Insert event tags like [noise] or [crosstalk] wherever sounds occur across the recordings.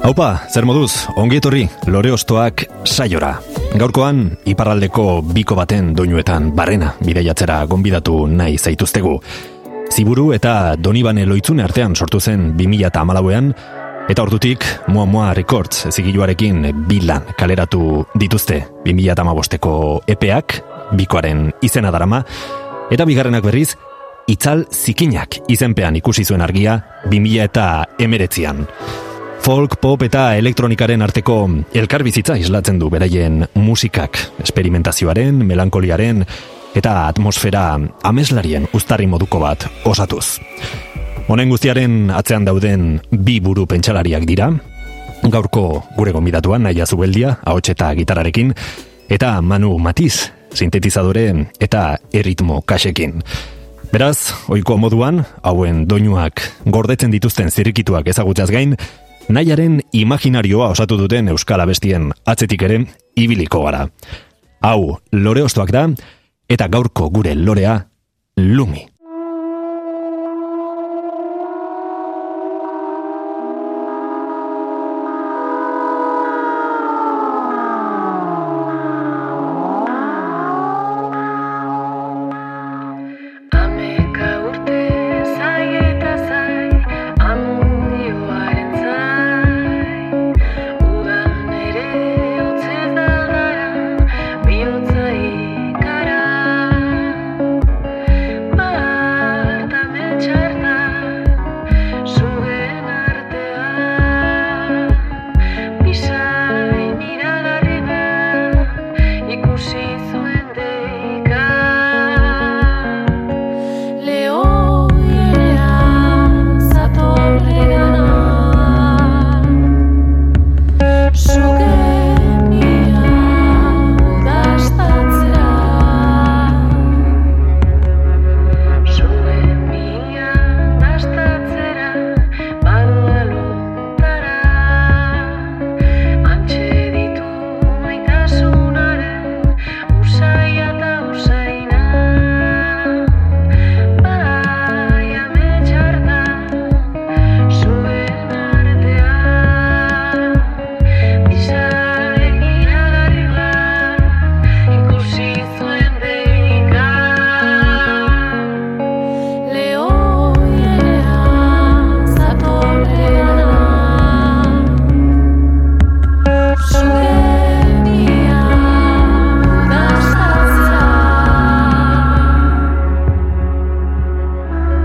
Haupa, zer moduz, ongi etorri, lore ostoak saiora. Gaurkoan, iparraldeko biko baten doinuetan barrena bideiatzera gonbidatu nahi zaituztegu. Ziburu eta Donibane loitzune artean sortu zen 2008an, Eta ordutik, Moa Moa Records zigiluarekin bilan kaleratu dituzte 2008ko epeak, bikoaren izena darama, eta bigarrenak berriz, itzal zikinak izenpean ikusi zuen argia 2000 eta emeretzian. Folk, pop eta elektronikaren arteko elkarbizitza islatzen du beraien musikak, esperimentazioaren, melankoliaren eta atmosfera ameslarien ustarri moduko bat osatuz. Honen guztiaren atzean dauden bi buru pentsalariak dira, gaurko gure gonbidatuan naia zubeldia, ahots eta gitararekin, eta Manu Matiz, sintetizadore eta erritmo kasekin. Beraz, oiko moduan, hauen doinuak gordetzen dituzten zirikituak ezagutzaz gain, nahiaren imaginarioa osatu duten Euskal Abestien atzetik ere ibiliko gara. Hau, lore ostoak da, eta gaurko gure lorea, lumi.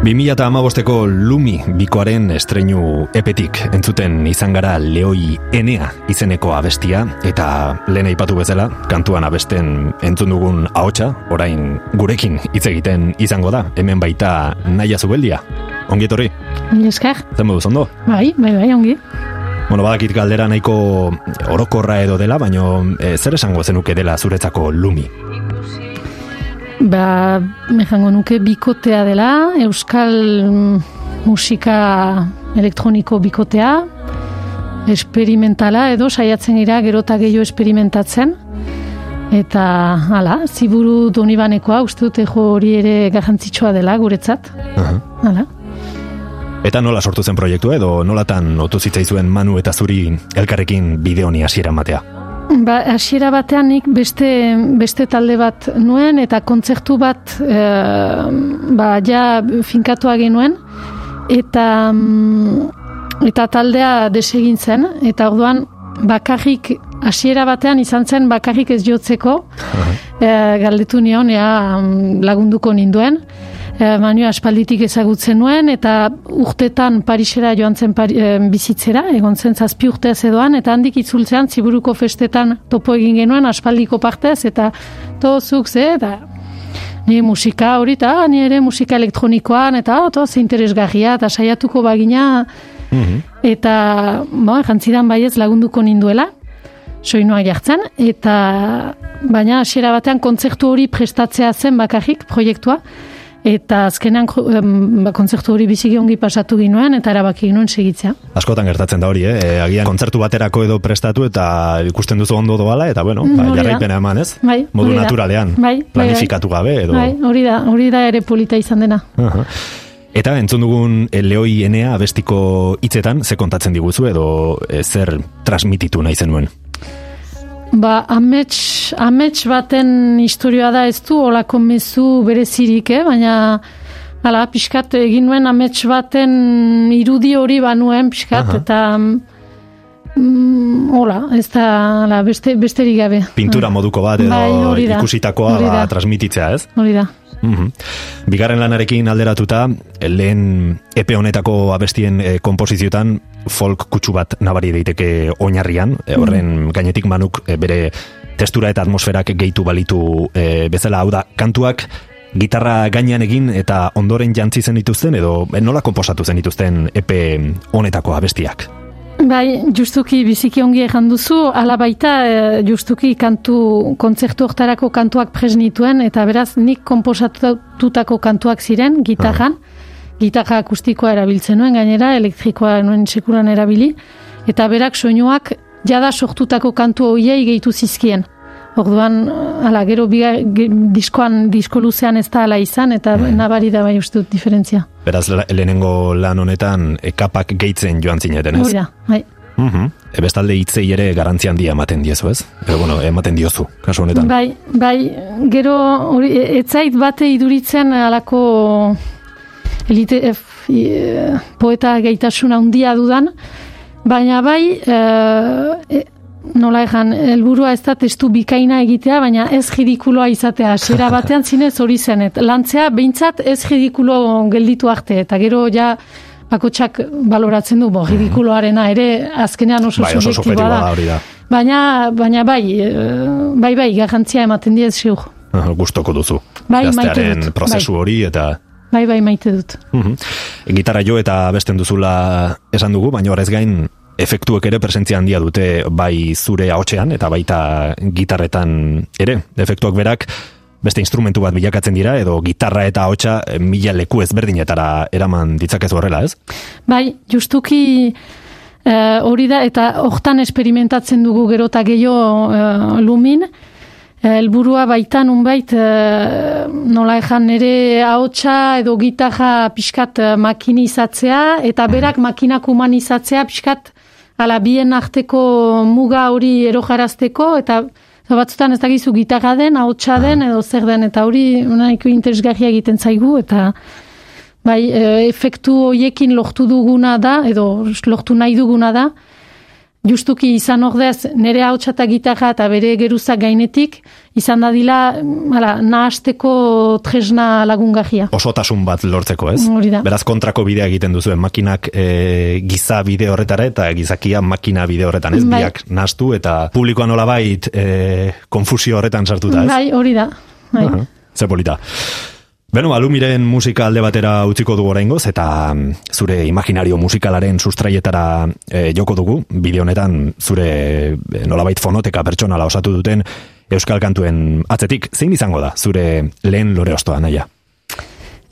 Eta amabosteko Lumi bikoaren estreinu epetik entzuten izan gara Leoi Enea izeneko abestia. Eta lehen aipatu bezala kantuan abesten entzun dugun ahotsa orain gurekin hitz egiten izango da. Hemen baita naia zubeldia. Ongi etorri. Esker. Zen moduz ondo bai bai bai ongi. Bueno, badakit galdera nahiko orokorra edo dela, baino e, zer esango zenuke dela zuretzako lumi? Ba, mehango nuke bikotea dela, euskal musika elektroniko bikotea, esperimentala edo saiatzen gira gerota gehiago esperimentatzen. Eta, hala, ziburu donibanekoa, uste dute jo hori ere garrantzitsua dela guretzat. Hala. Eta nola sortu zen proiektu edo nolatan otu zitzaizuen Manu eta Zuri elkarrekin bideoni hasiera matea? Ba, hasiera batean nik beste, beste talde bat nuen eta kontzertu bat e, ba, ja finkatu genuen. Eta mm, eta taldea desegin zen. Eta orduan bakarrik hasiera batean izan zen bakarrik ez jotzeko. E, galdetu nion ea mm, lagunduko ninduen e, Manu aspalditik ezagutzen nuen, eta urtetan Parisera joan zen eh, bizitzera, egon zen zazpi urteaz edoan, eta handik itzultzean ziburuko festetan topo egin genuen aspaldiko partez, eta tozuk ze, eta ni musika hori, eta ni ere musika elektronikoan, eta to, ze interesgarria, eta saiatuko bagina, Mhm. Eta, bo, jantzidan baiez lagunduko ninduela, soinua jartzen, eta baina hasiera batean kontzertu hori prestatzea zen bakarrik proiektua, eta azkenean em, ba, kontzertu hori biziki ongi pasatu ginuen, eta erabaki ginuen segitzea. Askotan gertatzen da hori, eh? E, agian kontzertu baterako edo prestatu eta ikusten duzu ondo doala, eta bueno, Mm, ba, jarraipena eman, ez? Bai, Modu naturalean, Bai, bai, bai. planifikatu gabe, edo... Bai, hori da, hori da ere polita izan dena. Aha. Eta entzun dugun e, Leoi Enea abestiko hitzetan, ze kontatzen diguzu edo e, zer transmititu nahi zenuen? Ba, amets, amets baten historioa da ez du, olako mezu berezirik, eh? baina Hala, pixkat egin nuen amets baten irudi hori banuen pixkat, Aha. eta mm, hola, ez da hala, beste, besterik gabe. Pintura moduko bat edo Bai, ikusitakoa ba, transmititzea, ez? Hori da. Mhm. Bigarren lanarekin alderatuta, lehen epe honetako abestien e, komposizioetan folk kutsu bat nabari daiteke oinarrian, e, horren gainetik manuk e, bere testura eta atmosferak gehitu balitu e, bezala, hau da, kantuak gitarra gainean egin eta ondoren jantzi zen dituzten edo nola komposatu zen dituzten epe honetako abestiak. Bai, justuki biziki ongi ejan duzu, ala baita eh, justuki kantu, kontzertu hortarako kantuak presnituen, eta beraz nik komposatutako kantuak ziren, gitarran, gitarra akustikoa erabiltzen nuen, gainera, elektrikoa nuen sekulan erabili, eta berak soinuak jada sortutako kantu hoiei gehitu zizkien. Orduan, ala, gero biga, ge, diskoan, disko luzean ez da ala izan, eta nabari da bai uste dut diferentzia. Beraz, lehenengo lan honetan e, kapak gehitzen joan zineten, ez? Hori bai. Mhm. E, bestalde hitzei ere garrantzi handia ematen diezu, ez? Edo, bueno, ematen diozu, kasu honetan. Bai, bai, gero hori e- ez zait bate iduritzen halako elite, f- e, poeta gaitasun handia dudan, baina bai, e, e, nola ejan, helburua ez da testu bikaina egitea, baina ez ridikuloa izatea. Hasiera [laughs] batean zinez hori zenet. Lantzea behintzat ez ridikulo gelditu arte, eta gero ja bakotxak baloratzen du, bo, ridikuloarena ere azkenean oso Bai, oso subjektiboa da da. Baina, baina bai, eh, bai, bai, garrantzia ematen diez ziur. Gustoko duzu. Bai, Gaztearen prozesu bai. hori eta... Bai, bai, maite dut. Mhm. Gitarra jo eta besten duzula esan dugu, baina horrez gain efektuek ere presentzia handia dute bai zure ahotsean eta baita gitarretan ere. Efektuak berak beste instrumentu bat bilakatzen dira edo gitarra eta ahotsa mila leku ezberdinetara eraman ditzakezu horrela, ez? Bai, justuki eh, hori da, eta hortan esperimentatzen dugu gero eta gehiago eh, lumin, Eh, helburua baita nunbait eh, nola ejan nere ahotsa edo gitarra pixkat makinizatzea eta berak makinak humanizatzea pixkat ala bien arteko muga hori erojarazteko eta batzutan ez dakizu gitarra den, ahotsa den edo zer den eta hori nahiko interesgarria egiten zaigu eta bai, e, efektu hoiekin lortu duguna da edo lortu nahi duguna da justuki izan ordez nire hautsa eta gitarra eta bere geruzak gainetik izan dadila hala, nahasteko tresna lagungarria. Osotasun bat lortzeko, ez? Hori da. Beraz kontrako bidea egiten duzuen makinak e, giza bide horretara eta gizakia makina bide horretan, ez? Bai. Biak nastu eta publikoa nolabait e, konfusio horretan sartuta, ez? Bai, hori da. Bai. Aha, Ze polita. Beno, alumiren musika alde batera utziko dugu oraingoz eta mm, zure imaginario musikalaren sustraietara e, joko dugu, bideo honetan zure e, nolabait fonoteka pertsonala osatu duten euskal kantuen atzetik, zein izango da zure lehen lore ostoa naia?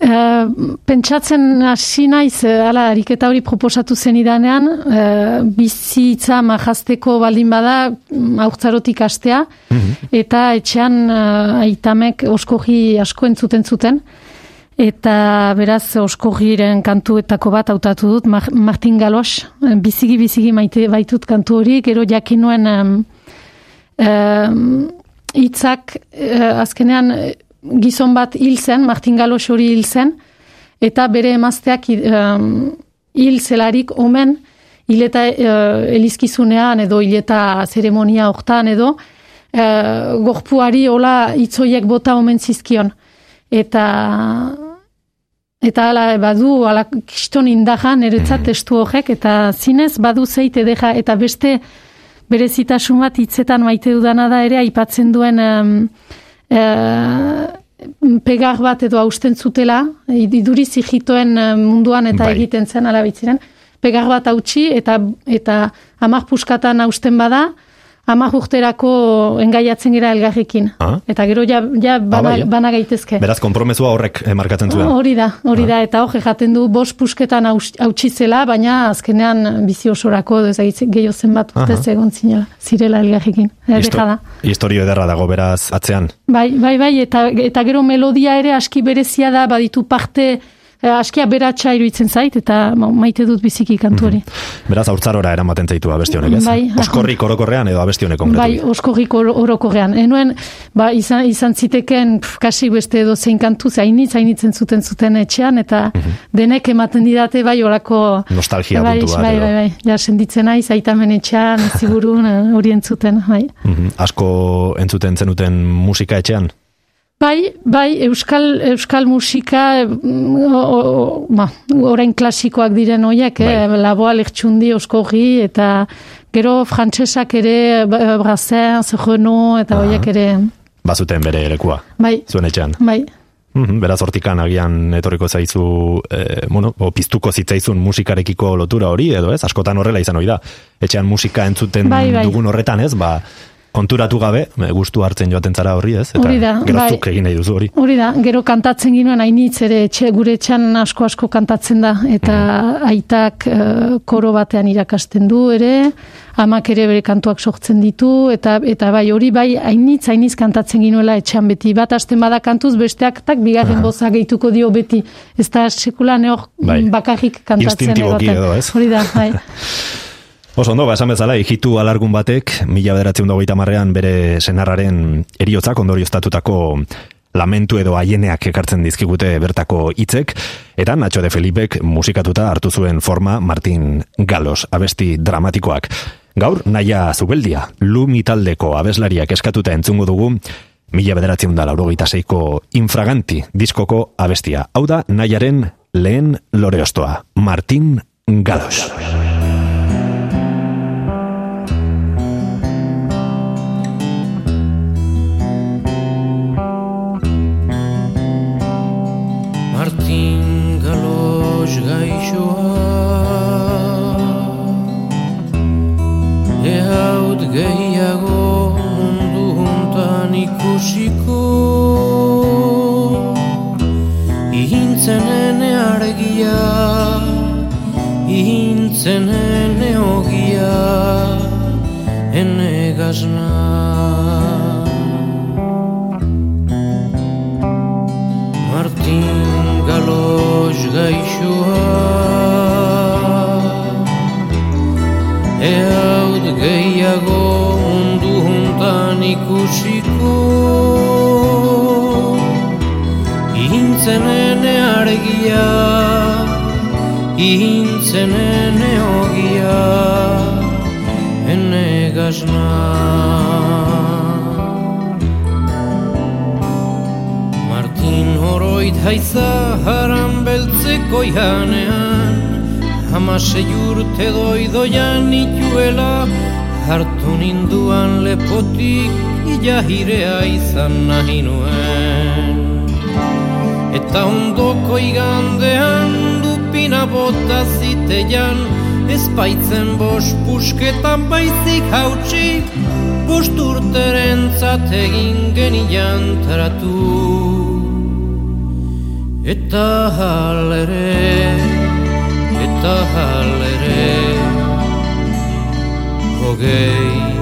Eh, pentsatzen hasi naiz, eh, hala, ariketa hori proposatu zen idanean, eh, bizitza majazteko baldin bada, mm, haurtzarotik astea, eta etxean eh, aitamek oskogi asko entzuten zuten, eta beraz oskogiren kantuetako bat hautatu dut, Mar- Martin Galos, eh, bizigi bizigi maite baitut kantu hori, gero jakin nuen em, em, hitzak eh, azkenean eh, gizon bat hil zen, Martin Galos hori hil zen, eta bere emazteak um, hil zelarik omen, hileta uh, elizkizunean edo hileta zeremonia hortan edo, uh, gorpuari hola itzoiek bota omen zizkion. Eta eta ala badu ala kiston indaja niretzat testu horrek eta zinez badu zeite deja eta beste berezitasun bat hitzetan maite dudana da ere aipatzen duen em, eh, pegar bat edo hausten zutela, iduri zigitoen eh, munduan eta Bai. egiten zen alabitziren, pegar bat hautsi eta eta amak puskatan hausten bada, amak urterako engaiatzen gira elgarrekin. Ah. Eta gero ja, ja bana, bai, eh? bana gaitezke. Beraz, konpromesua horrek eh, markatzen zuen. Hori da, hori da, eta hor jaten du bost pusketan haus- hautsi zela, baina azkenean bizi osorako, gehiago zenbat urte egon zinela, zirela elgarrekin. Histo- Histo... da. Historio ederra dago beraz atzean. Bai, bai, bai, eta, eta gero melodia ere aski berezia da, baditu parte, eh, aski aberatsa iruditzen zait, eta ma- maite dut biziki kantu hori. Beraz, haurtzarora eramaten zaitu abesti honek, ez? Bai. Oskorrik orokorrean edo abesti honek Bai, konkretu. oskorrik oro- orokorrean. Enuen, ba, izan, izan ziteken pf, kasi beste edo zein kantu, zainitz, hainitzen zuten zuten etxean, eta denek ematen didate bai orako... Mhm. Nostalgia bai, puntu bat, Bai, edo. bai, bai, ja, senditzen naiz, aitamen etxean, [laughs] ziburun, eh, hori entzuten, bai. Mhm. Asko entzuten zenuten musika etxean? Bai, bai, euskal, euskal musika, mm, o, o, ba, orain klasikoak diren hoiek, eh, Bai. laboa lertxundi, oskorri, eta gero frantsesak ere, ba- Brassens, Renault, eta Aha. hoiek ere, Bazuten bere lekua, bai, zuen etxean. bai, Mhm, Beraz, hortikan agian etorriko zaizu, eh, bueno, o piztuko zitzaizun musikarekiko lotura hori, edo ez? Askotan horrela izan hori da. Etxean musika entzuten Bai, bai. dugun horretan, ez? Ba, konturatu gabe, gustu hartzen joaten zara horri, ez? Eta Hori da, bai. egin nahi duzu hori. Hori da, gero kantatzen ginoen hainitz ere etxe, gure etxan asko asko kantatzen da eta Mhm. aitak eh, koro batean irakasten du ere, amak ere bere kantuak sortzen ditu eta eta bai hori bai hainitz hainitz kantatzen ginuela etxean beti bat hasten bada kantuz besteak tak bigarren boza gehituko dio beti. Ez da sekula ne hor Bai. bakarrik kantatzen egoten. Hori da, bai. [laughs] Oso ondo, ba, esan bezala, hijitu alargun batek, mila bederatzen dagoita marrean bere senarraren eriotzak ondorioztatutako lamentu edo haieneak ekartzen dizkigute bertako hitzek, eta Nacho de Felipek musikatuta hartu zuen forma Martin Galos, abesti dramatikoak. Gaur, naia zubeldia, lumi taldeko abeslariak eskatuta entzungo dugu, mila bederatzen da laurogeita seiko infraganti diskoko abestia. Hau da, naiaren lehen loreostoa, Martin Galos. Martin Gazna Martin Galos gaixoa Ehaut gehiago mundu juntan ikusiko Ihintzen ene argia. Ihintzen ene ogia Gazna Martin horoit haiza haran beltzeko ihanean Hamasei urte doidoian ituela Hartu ninduan lepotik ilahirea izan nahi nuen. Eta ondoko igandean dupina bota zitean Ezpaitzen bos pusketan baizik hautsi Bost urteren egin genian taratu. Eta halere, eta halere Hogei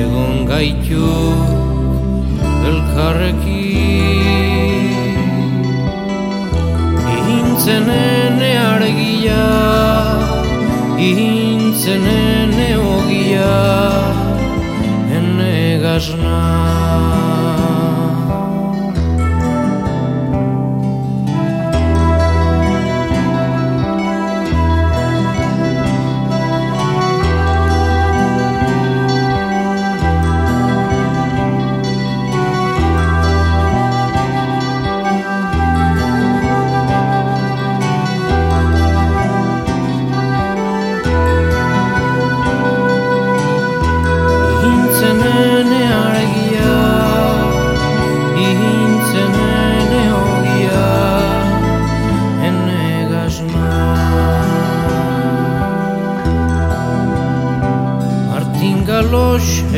egon gaitu elkarrekin. Ihintzen ene argia, ihintzen ene ogia Ene gazna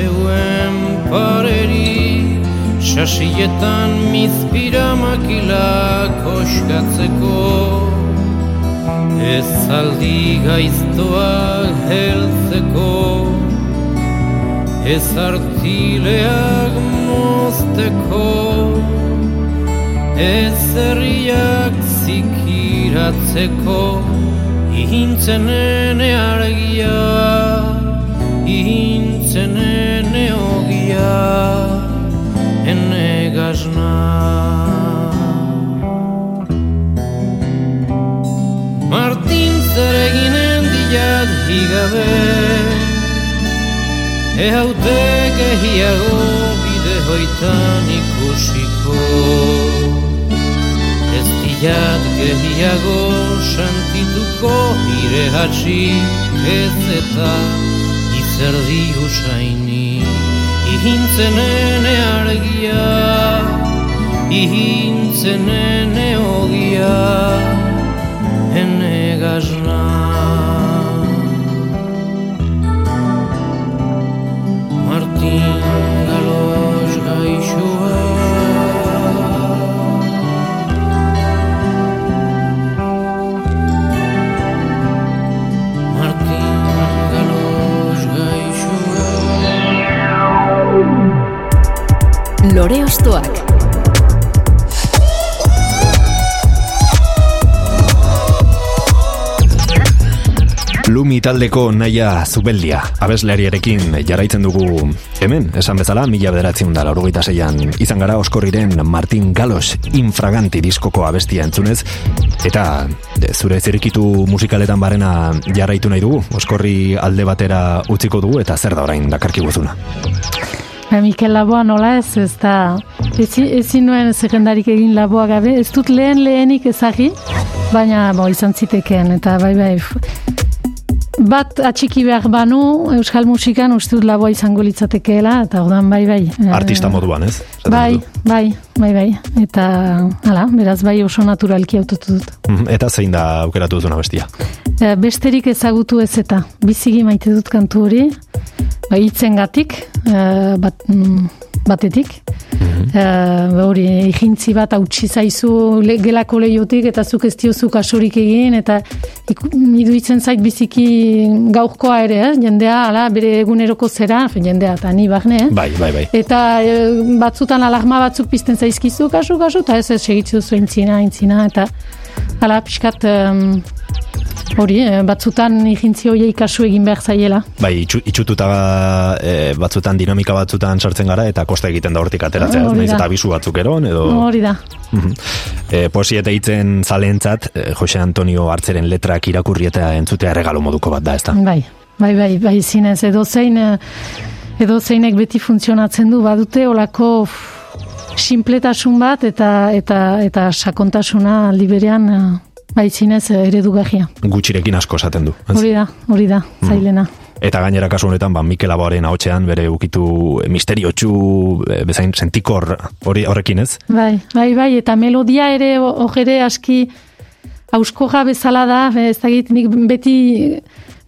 euen pareri Sasietan mizpira makila koskatzeko Ez aldi gaiztoak heltzeko. Ez artileak mozteko. Ez herriak zikiratzeko. Ihintzenen argia Ihintzenen ogia ene gazna Martin zer eginen diat higabe E hautek ehiago bide hoitan ikusiko Ez diat gehiago santituko ire hatxi ez eta izerdi usaini Ihintzenen argia, ihintzenen ogia, ene gazna. Lore Ostoak. Lumi taldeko naia zubeldia, abeslariarekin jarraitzen dugu hemen, esan bezala, mila bederatzen da laurogeita zeian izan gara oskorriren Martin Galos infraganti diskoko abestia entzunez, eta de, zure zirkitu musikaletan barena jarraitu nahi dugu, oskorri alde batera utziko dugu, eta zer da orain dakarki guzuna. Ba, Mikel Laboa nola ez, ez da, ezin, ezin nuen zerrendarik egin Laboa gabe, ez dut lehen lehenik ezagi, baina bo, izan zitekeen, eta bai bai, bat atxiki behar banu, euskal musikan uste dut Laboa izango litzatekeela, eta ordan bai bai. eh, Artista moduan, ez? Esaten Bai, duzu. bai, bai, bai, eta, hala, beraz bai oso naturalki autotu dut. Mhm, Eta zein da aukeratu duzuna bestia? E, besterik ezagutu ez eta bizigi maite dut kantu hori ba, hitzengatik e, bat, mm, batetik e, ba, hori egintzi bat hautsi zaizu le, gelako lehiotik eta zuk ez diozu kasurik egin eta iruditzen zait biziki gaurkoa ere, eh? jendea ala, bere eguneroko zera, jendea eta ni barne, eh? Bai, bai, bai. Eta e, batzutan alarma batzuk pizten zaizkizu, kasu, kasu, eta ez ez segitzu zu intzina, intzina, eta ala pixkat em, hori, e, batzutan igintzi hoiei kasu egin behar zaiela. Bai, itxu, itxututa e, batzutan dinamika batzutan sartzen gara eta kosta egiten da hortik ateratzea, ez naiz da. eta abisu batzuk eron edo Hori da. Mhm. e, poesi eta hitzen zalentzat e, Jose Antonio Artzeren letrak irakurri eta entzutea regalo moduko bat da, ezta? Bai, bai, bai, bai, zinez, edo zein, e, edo zeinek beti funtzionatzen du, badute olako sinpletasun bat eta eta eta sakontasuna aldi berean e, bai zinez e, eredugarria. Gutxirekin asko esaten du. ez? Hori da, hori da, zailena. Eta gainera kasu honetan, ba, Mikel Aboaren ahotsean bere ukitu misteriotsu e, bezain sentikor hori horrekin ez? Bai, bai, bai, eta melodia ere hor ere aski auskoja bezala da, ez dakit nik beti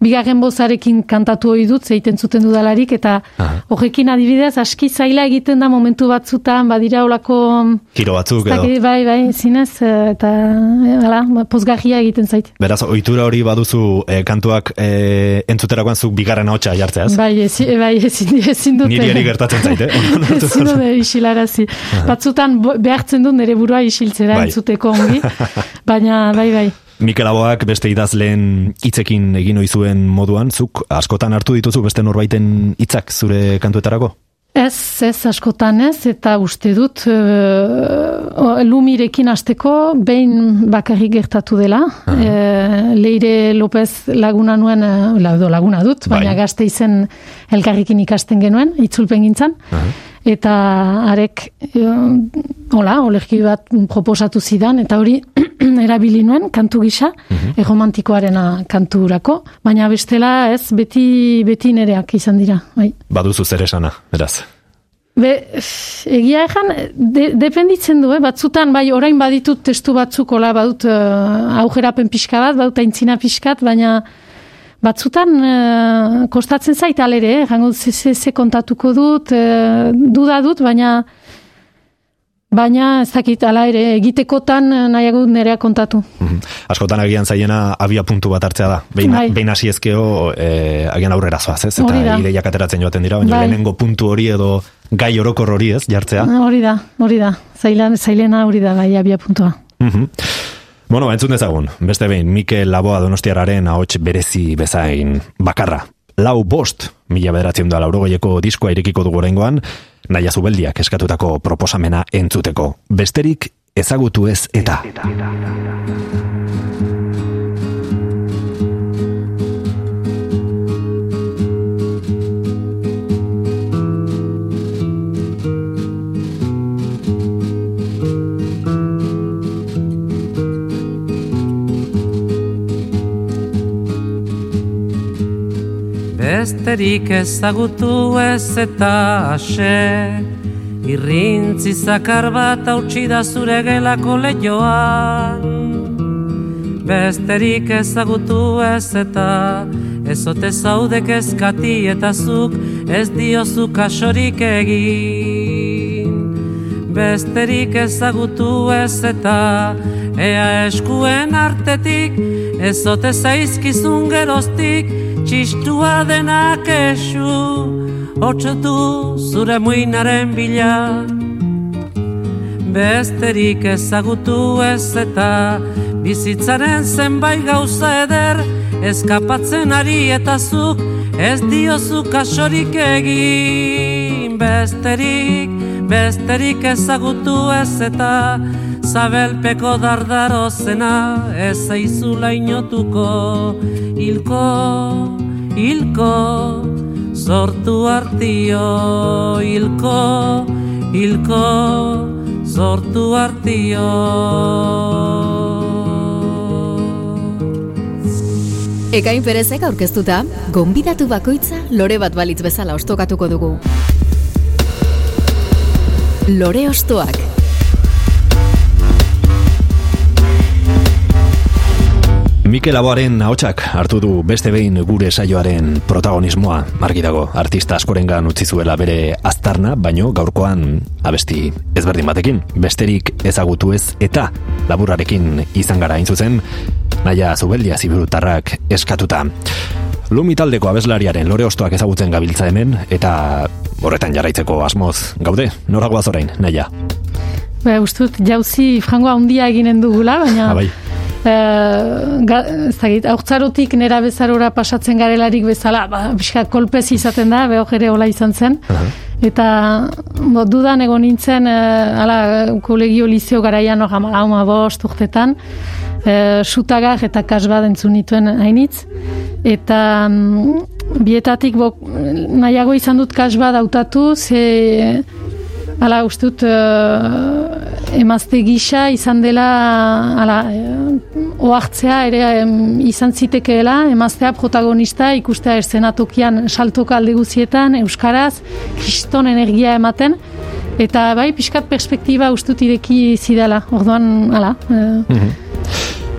bigarren bozarekin kantatu ohi dut, zeiten zuten dudalarik, eta Aha. horrekin adibidez aski zaila egiten da momentu batzutan, badira olako, Kiro batzuk edo. dakit, bai, bai, zinez, eh, eta, eh, hala, pozgarria egiten zait. Beraz, ohitura hori baduzu e, kantuak e, entzuterakoan zuk bigarren ahotsa jartzeaz. Bai, ezi, bai, ezin, ezin dute. Niri eri gertatzen zait, eh? [laughs] Ezin dut. dute isilarazi. Batzutan behartzen dut nire burua isiltzera Bai. entzuteko ongi, [laughs] baina bai, bai. Mikel Aboak beste idazleen hitzekin egin ohi zuen moduan, zuk askotan hartu dituzu beste norbaiten hitzak zure kantuetarako? Ez, ez askotan ez, eta uste dut uh, lumirekin hasteko behin bakarrik gertatu dela. Eh, Leire López laguna nuen, eh, laguna dut, baina Bai. gazte izen elkarrekin ikasten genuen, itzulpen gintzan. Eta arek, eh, hola, olerki bat proposatu zidan, eta hori [clears throat] erabili nuen kantu gisa, erromantikoarena kanturako, baina bestela ez, beti, beti nereak izan dira, bai. Baduzu zer esana, beraz. Be, egia egan, de, dependitzen du, eh? batzutan, bai, orain baditut testu batzuk, hola, badut uh, aujerapen pixka bat, badut aintzina pixkat, baina batzutan eh, kostatzen zait alere, eh? jango ze, ze, ze kontatuko dut, eh, duda dut, baina Baina ez dakit ala ere egitekotan nahiago dut nerea kontatu. Mhm. Askotan agian zaiena abia puntu bat hartzea da. Behin, Bai. behin hasi ezkeo e, agian aurrera zoaz, ez? Eta ideiak ateratzen joaten dira, baina Bai. lehenengo puntu hori edo gai orokor hori ez, jartzea. Hori da, hori da. Zailan, zailena hori da bai abia puntua. Mhm. Bueno, entzun dezagun, beste behin, Mikel Laboa Donostiararen ahots berezi bezain bakarra. Lau bost, mila bederatzen da laurogoieko diskoa irekiko dugu oraingoan, naia zubeldiak eskatutako proposamena entzuteko. Besterik ezagutu ez eta. Besterik ezagutu ez eta ase Irrintzi zakar bat hautsi da zure gelako lehioan Besterik ezagutu ez eta Ezote zaudek ezkati eta zuk ez diozu kasorik egin. Besterik ezagutu ez eta Ea eskuen artetik Ezote zaizkizun geroztik Txistua denak esu Otsotu zure muinaren bila. Besterik ezagutu ez eta Bizitzaren zenbait gauza eder Eskapatzen ari eta zuk Ez diozu kasorik egin. Besterik, besterik ezagutu ez eta Zabelpeko dardarozena Ez zaizula inotuko Hilko, hilko Sortu artio Hilko, hilko Sortu artio Ekain Perezek aurkeztuta, gonbidatu bakoitza lore bat balitz bezala ostokatuko dugu. Lore ostoak. Mikel Laboaren ahotsak hartu du beste behin gure saioaren protagonismoa argi dago artista askorengan utzi zuela bere aztarna, baino gaurkoan abesti ezberdin batekin, besterik ezagutu ez eta laburrarekin izan gara hain zuzen, naia zubeldia ziburutarrak eskatuta. Lumi taldeko abeslariaren lore ostoak ezagutzen gabiltza hemen, eta horretan jarraitzeko asmoz gaude, noragoaz orain, naia. Ba, ustut, jauzi frangoa handia eginen dugula, baina... Ah, bai. Eh, dakit, aurtzarotik nera bezarora pasatzen garelarik bezala, ba, pixka kolpez izaten da, beho ere hola izan zen. Eta bo, dudan egon nintzen, eh, ala, kolegio lizeo garaian hor hama bost urtetan, eh, sutagar eta kasbat entzun nituen hainitz. Eta mm, bietatik bo, nahiago izan dut kasbat hautatu, ze Hala, uste dut, eh, emazte gisa izan dela, hala, uh, oartzea ere em, izan zitekeela, emaztea protagonista ikustea eszenatokian saltoka alde guzietan, euskaraz, kriston energia ematen, eta bai, pixkat perspektiba uste dut ireki zidala, orduan, hala, eh,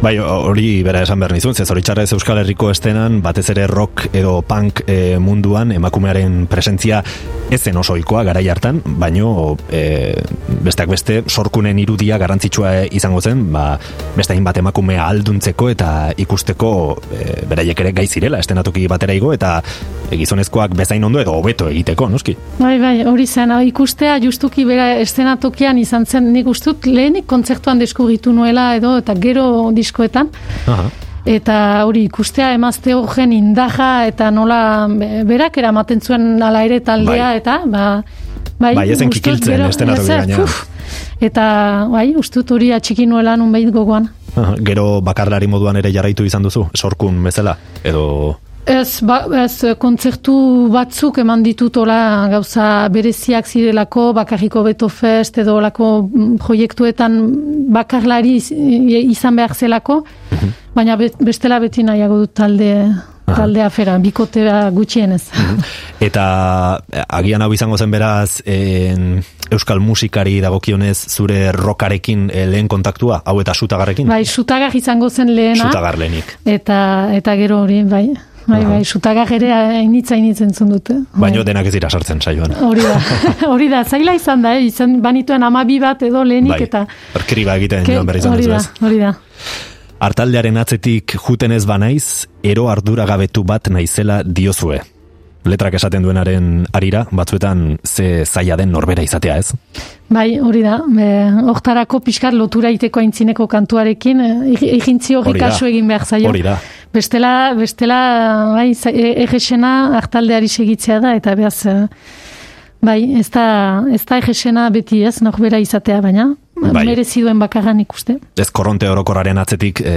Bai, hori bera esan behar nizun, ze zoritxarrez Euskal Herriko estenan, batez ere rock edo punk e, munduan emakumearen presentzia ezen oso ohikoa garai hartan, baino e, besteak beste sorkunen irudia garrantzitsua izango zen, ba, beste hainbat emakumea alduntzeko eta ikusteko e, beraiek ere gai zirela estenatoki batera igo eta gizonezkoak bezain ondo edo hobeto egiteko, noski. Bai, bai, hori zen, ikustea justuki bera eszenatokian izan zen, nik ustut lehenik kontzertuan deskubritu nuela edo, eta gero diskoetan, Aha. eta hori ikustea emazte horren indaja eta nola be- berak eramaten zuen ala ere taldea, Bai. eta, ba, bai, Bai, ezen kikiltzen gainean. puf, Eta, bai, ustut hori atxiki nuela nunbait gogoan. Aha, Gero bakarlari moduan ere jarraitu izan duzu, sorkun bezala, edo... Ez, ba, ez, kontzertu batzuk eman ditutola gauza bereziak zirelako, bakarriko Beto Fest edo olako mm, proiektuetan bakarlari iz- izan behar zelako, baina be- bestela beti nahiago dut talde, talde afera, bikotea gutxienez. Eta eh, agian hau izango zen beraz en, euskal musikari dagokionez zure rokarekin eh, lehen kontaktua, hau eta sutagarrekin? bai, sutagar izango zen lehena, Sutagar lehenik. eta, eta gero hori, bai, bai, bai, sutagar ere hainitza hainitza entzun dute. Baino denak ez dira sartzen saioan. Hori da, [laughs] hori da, zaila izan da, eh? izan banituen amabi bat edo lehenik Bai, eta... kriba egiten joan behar izan hori da, hori da. Artaldearen atzetik juten ez banaiz, ero arduragabetu bat naizela diozue. Letrak esaten duenaren arira, batzuetan ze zaila den norbera izatea ez? Bai, hori da, be, hortarako pixkat lotura iteko aintzineko kantuarekin, eh, egintzi horri Hori kasu egin behar zaio. Hori da. Bestela, bestela, bai, e- egesena hartaldeari segitzea da, eta behaz, eh, bai, ez da, ez da egesena beti ez, norbera izatea, baina, Bai. merezi duen bakarran ikuste. Ez korronte orokorraren atzetik, e,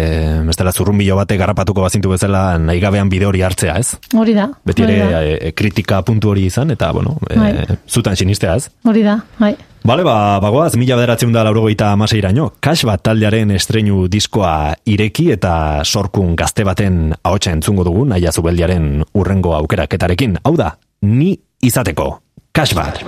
bestela zurrumbilo batek garrapatuko bazintu bezala nahi gabean bide hori hartzea ez? Hori da. Beti ere e, kritika puntu hori izan, eta bueno, e, Bai. zutan sinistea ez? Hori da, bai. Bale, ba, bagoaz, mila bederatzen da laurogeita amaseiraino. Kas bat taldearen estreinu diskoa ireki eta sorkun gazte baten ahotsa entzungo dugu, naia zubeldiaren urrengo aukeraketarekin. Hau da, ni izateko. Kas bat.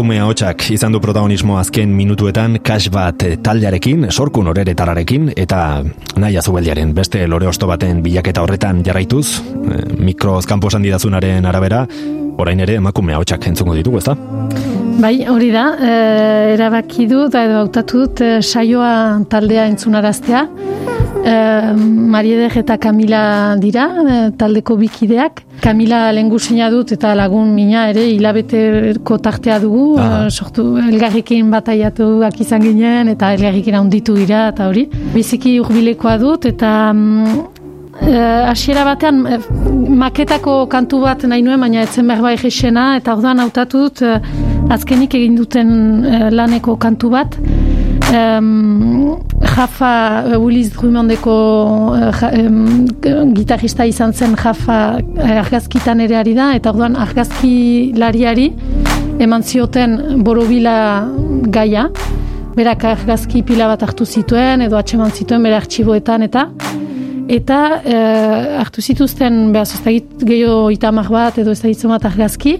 Emakume ahotsak izan du protagonismo azken minutuetan kas bat taldearekin, sorkun horeretararekin, eta nahi azubeldiaren beste lore osto baten bilaketa horretan jarraituz, eh, mikroz kanpo didazunaren arabera, orain ere emakume ahotsak entzungo ditugu, ezta? Bai, hori da, e, erabaki dut, edo hautatu dut e, saioa taldea entzunaraztea. E, Marieder eta Kamila dira, e, taldeko bikideak. Kamila lengusina dut eta lagun mina ere hilabeteko tartea dugu, Aha. e, sortu elgarrekin bataiatuak izan ginen eta elgarrekin handitu gira eta hori. Biziki hurbilekoa dut eta mm, hasiera batean eh, maketako kantu bat nahi nuen, baina etzen behar bai jesena, eta orduan hautatu dut eh, azkenik egin duten laneko kantu bat. Um, Jafa, eh, Willis Drummondeko eh, ja, em, gitarrista izan zen Jafa eh, argazkitan ere ari da, eta orduan argazki lariari eman zioten borobila gaia, berak argazki pila bat hartu zituen, edo atxeman zituen bere artxiboetan, eta eta eh, hartu zituzten, behaz, ez gehiago itamak bat, edo ez da bat argazki,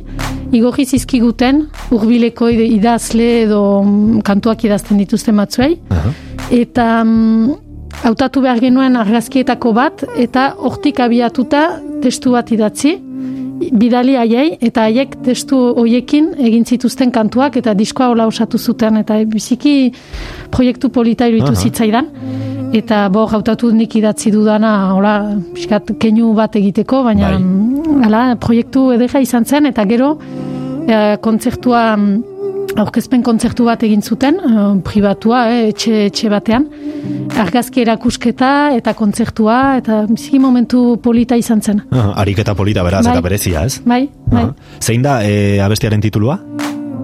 igorri zizkiguten, urbileko ide- idazle edo mm, kantuak idazten dituzten batzuei, Aha. eta mm, hautatu behar genuen argazkietako bat, eta hortik abiatuta testu bat idatzi, bidali haiei, eta haiek testu hoiekin egin zituzten kantuak, eta diskoa hola osatu zuten, eta biziki proiektu polita iruditu Aha. zitzaidan. Eta bo, hautatu nik idatzi dudana, hola, pixkat keinu bat egiteko, baina Bai. mm, hala, proiektu edera izan zen, eta gero eh, kontzertua mm, aurkezpen kontzertu bat egin zuten, eh, pribatua, eh, etxe, etxe batean, argazki erakusketa eta kontzertua, eta biziki momentu polita izan zen. Aha, ariketa polita beraz Bai. eta berezia, ez? Bai, bai. Aha. Zein da e, abestiaren titulua?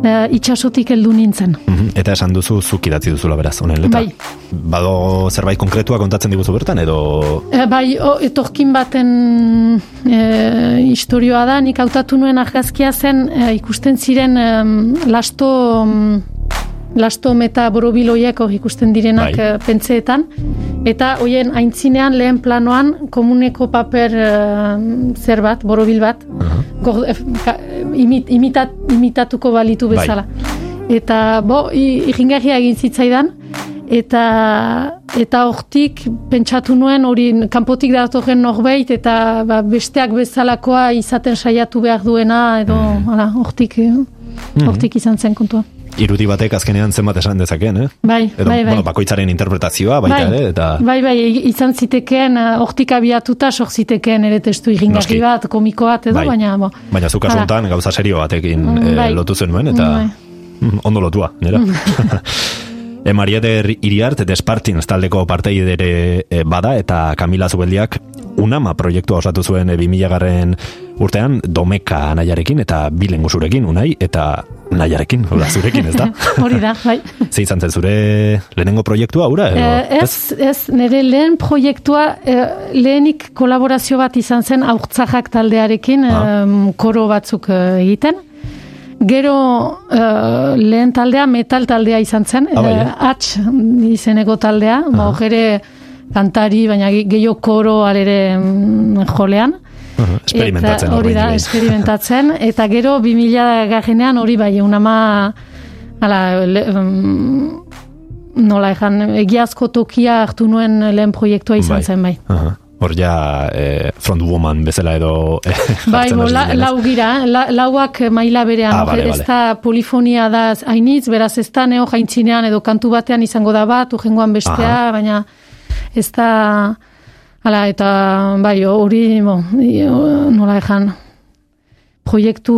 Eh, itxasotik heldu nintzen. Mhm, Eta esan duzu zuk idatzi duzula beraz, honen letra. Bai. Bado zerbait konkretua kontatzen diguzu bertan, edo... E, bai, o, etorkin baten e, historioa da, nik hautatu nuen argazkia zen e, ikusten ziren em, lasto em, lasto meta borobiloiek hor ikusten direnak Bai. e, pentseetan, eta hoien aintzinean lehen planoan komuneko paper e, zer bat, borobil bat, gor, e, ka, imit, imitat, imitatuko balitu Bai. bezala. Eta, bo, i- irringarria egin zitzaidan, eta eta hortik pentsatu nuen hori kanpotik datorren norbait eta ba, besteak bezalakoa izaten saiatu behar duena edo hala hortik eh, hortik izan zen kontua. Irudi batek azkenean zenbat esan dezakeen, eh? Bai, Edo, bai, bai. bueno, bakoitzaren interpretazioa baita bai, ere, eta... bai, bai, izan zitekeen, eh, hortik abiatuta sor zitekeen ere testu Noski. irringarri bat, komiko bat edo, Bai. baina, bo. Baina zu kasu Hala. honetan gauza serio batekin Mm, eh, bai. lotu zenuen, eta Bai. mm, ondo lotua, nera. [laughs] e, Marieder Iriart, Despartin taldeko parteidere e, bada, eta Kamila Zubeldiak Unama proiektua osatu zuen e, 2000 garren urtean Domeka naiarekin eta Bilengu zurekin, Unai, eta naiarekin, hola, [laughs] zurekin, ez da? Hori da, bai. [laughs] Ze izan zen zure lehenengo proiektua, ura? edo- Eh, ez, ez, nire lehen proiektua, eh, lehenik kolaborazio bat izan zen aurtzajak taldearekin, Ah. koro batzuk eh, egiten. Gero eh, lehen taldea metal taldea izan zen, Ah, bai, izeneko taldea, ba, hor ere kantari, baina ge- gehiago koro alere mm, jolean. Aha, Experimentatzen Eta hori da, experimentatzen. Eta gero 2000 garrenean hori bai, unama, ala, le, um, nola ejan, egiazko tokia hartu nuen lehen proiektua izan zen bai. Aha. Hor ja eh, front woman bezala edo eh, [laughs] Bai, bo, la, lau gira, la, lauak maila berean, Ah, bale, ez da polifonia da hainitz, beraz ez da neo jaintzinean edo kantu batean izango da bat, urrengoan bestea, baina ez da, hala, eta bai, hori, bo, nola ejan, proiektu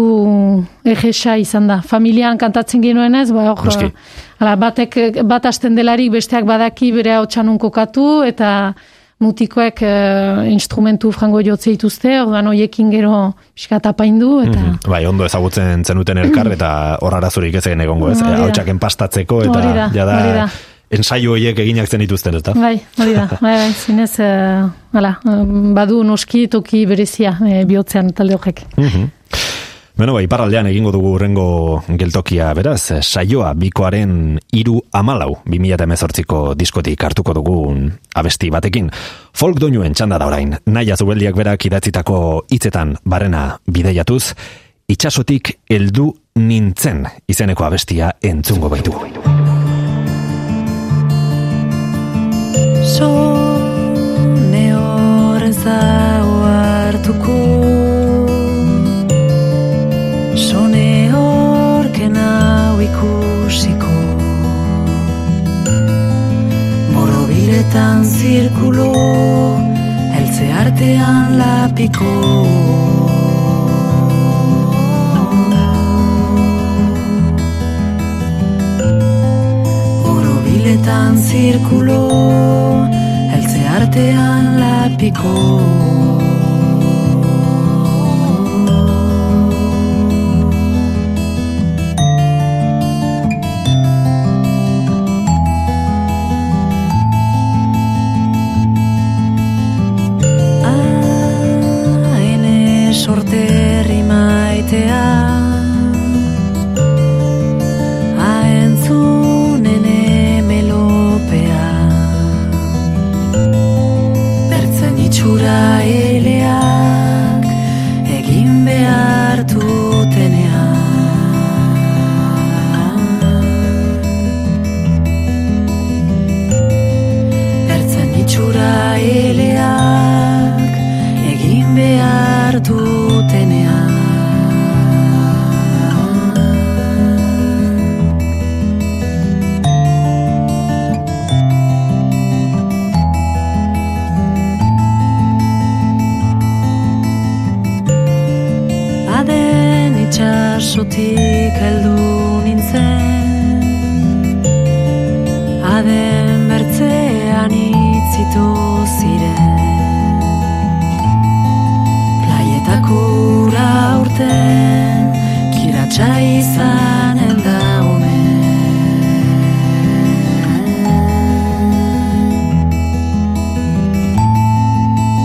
egesa izan da. Familian kantatzen genuen ez, ba, hor, hala, batek, bat asten delarik besteak badaki bere hau kokatu, eta mutikoek eh, instrumentu frango jotze dituzte, ordan hoiekin gero pixka tapaindu, eta... Mhm. Bai, ondo ezagutzen zenuten elkar eta hor arazurik ez egongo, ez? Hautsak enpastatzeko eta jada. Ensaio horiek eginak zen dituzten, ez da? Bai, hori da, [laughs] bai, bai, zinez, hala, eh, badu noski toki berezia eh, bihotzean talde horrek. Mhm. Beno, bai, iparraldean egingo dugu urrengo geltokia, beraz, eh, saioa bikoaren iru amalau, 2018ko diskotik hartuko dugun abesti batekin. Folk doinuen txanda da orain, naia zubeldiak berak idatzitako hitzetan barrena bideiatuz, itxasotik heldu nintzen izeneko abestia entzungo baitu. Sone horren zau hartuko. Sone horken hau ikusiko. Borobiletan zirkulo Eltze artean lapiko Borobiletan zirkulo Eltze artean lapiko. Haene sorterri maitea já basotik heldu nintzen. Aden bertzean itzitu ziren. Playetako ura urten Kiratsa izanen da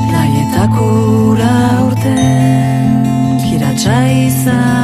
Playetako ura urten Kiratsa izanen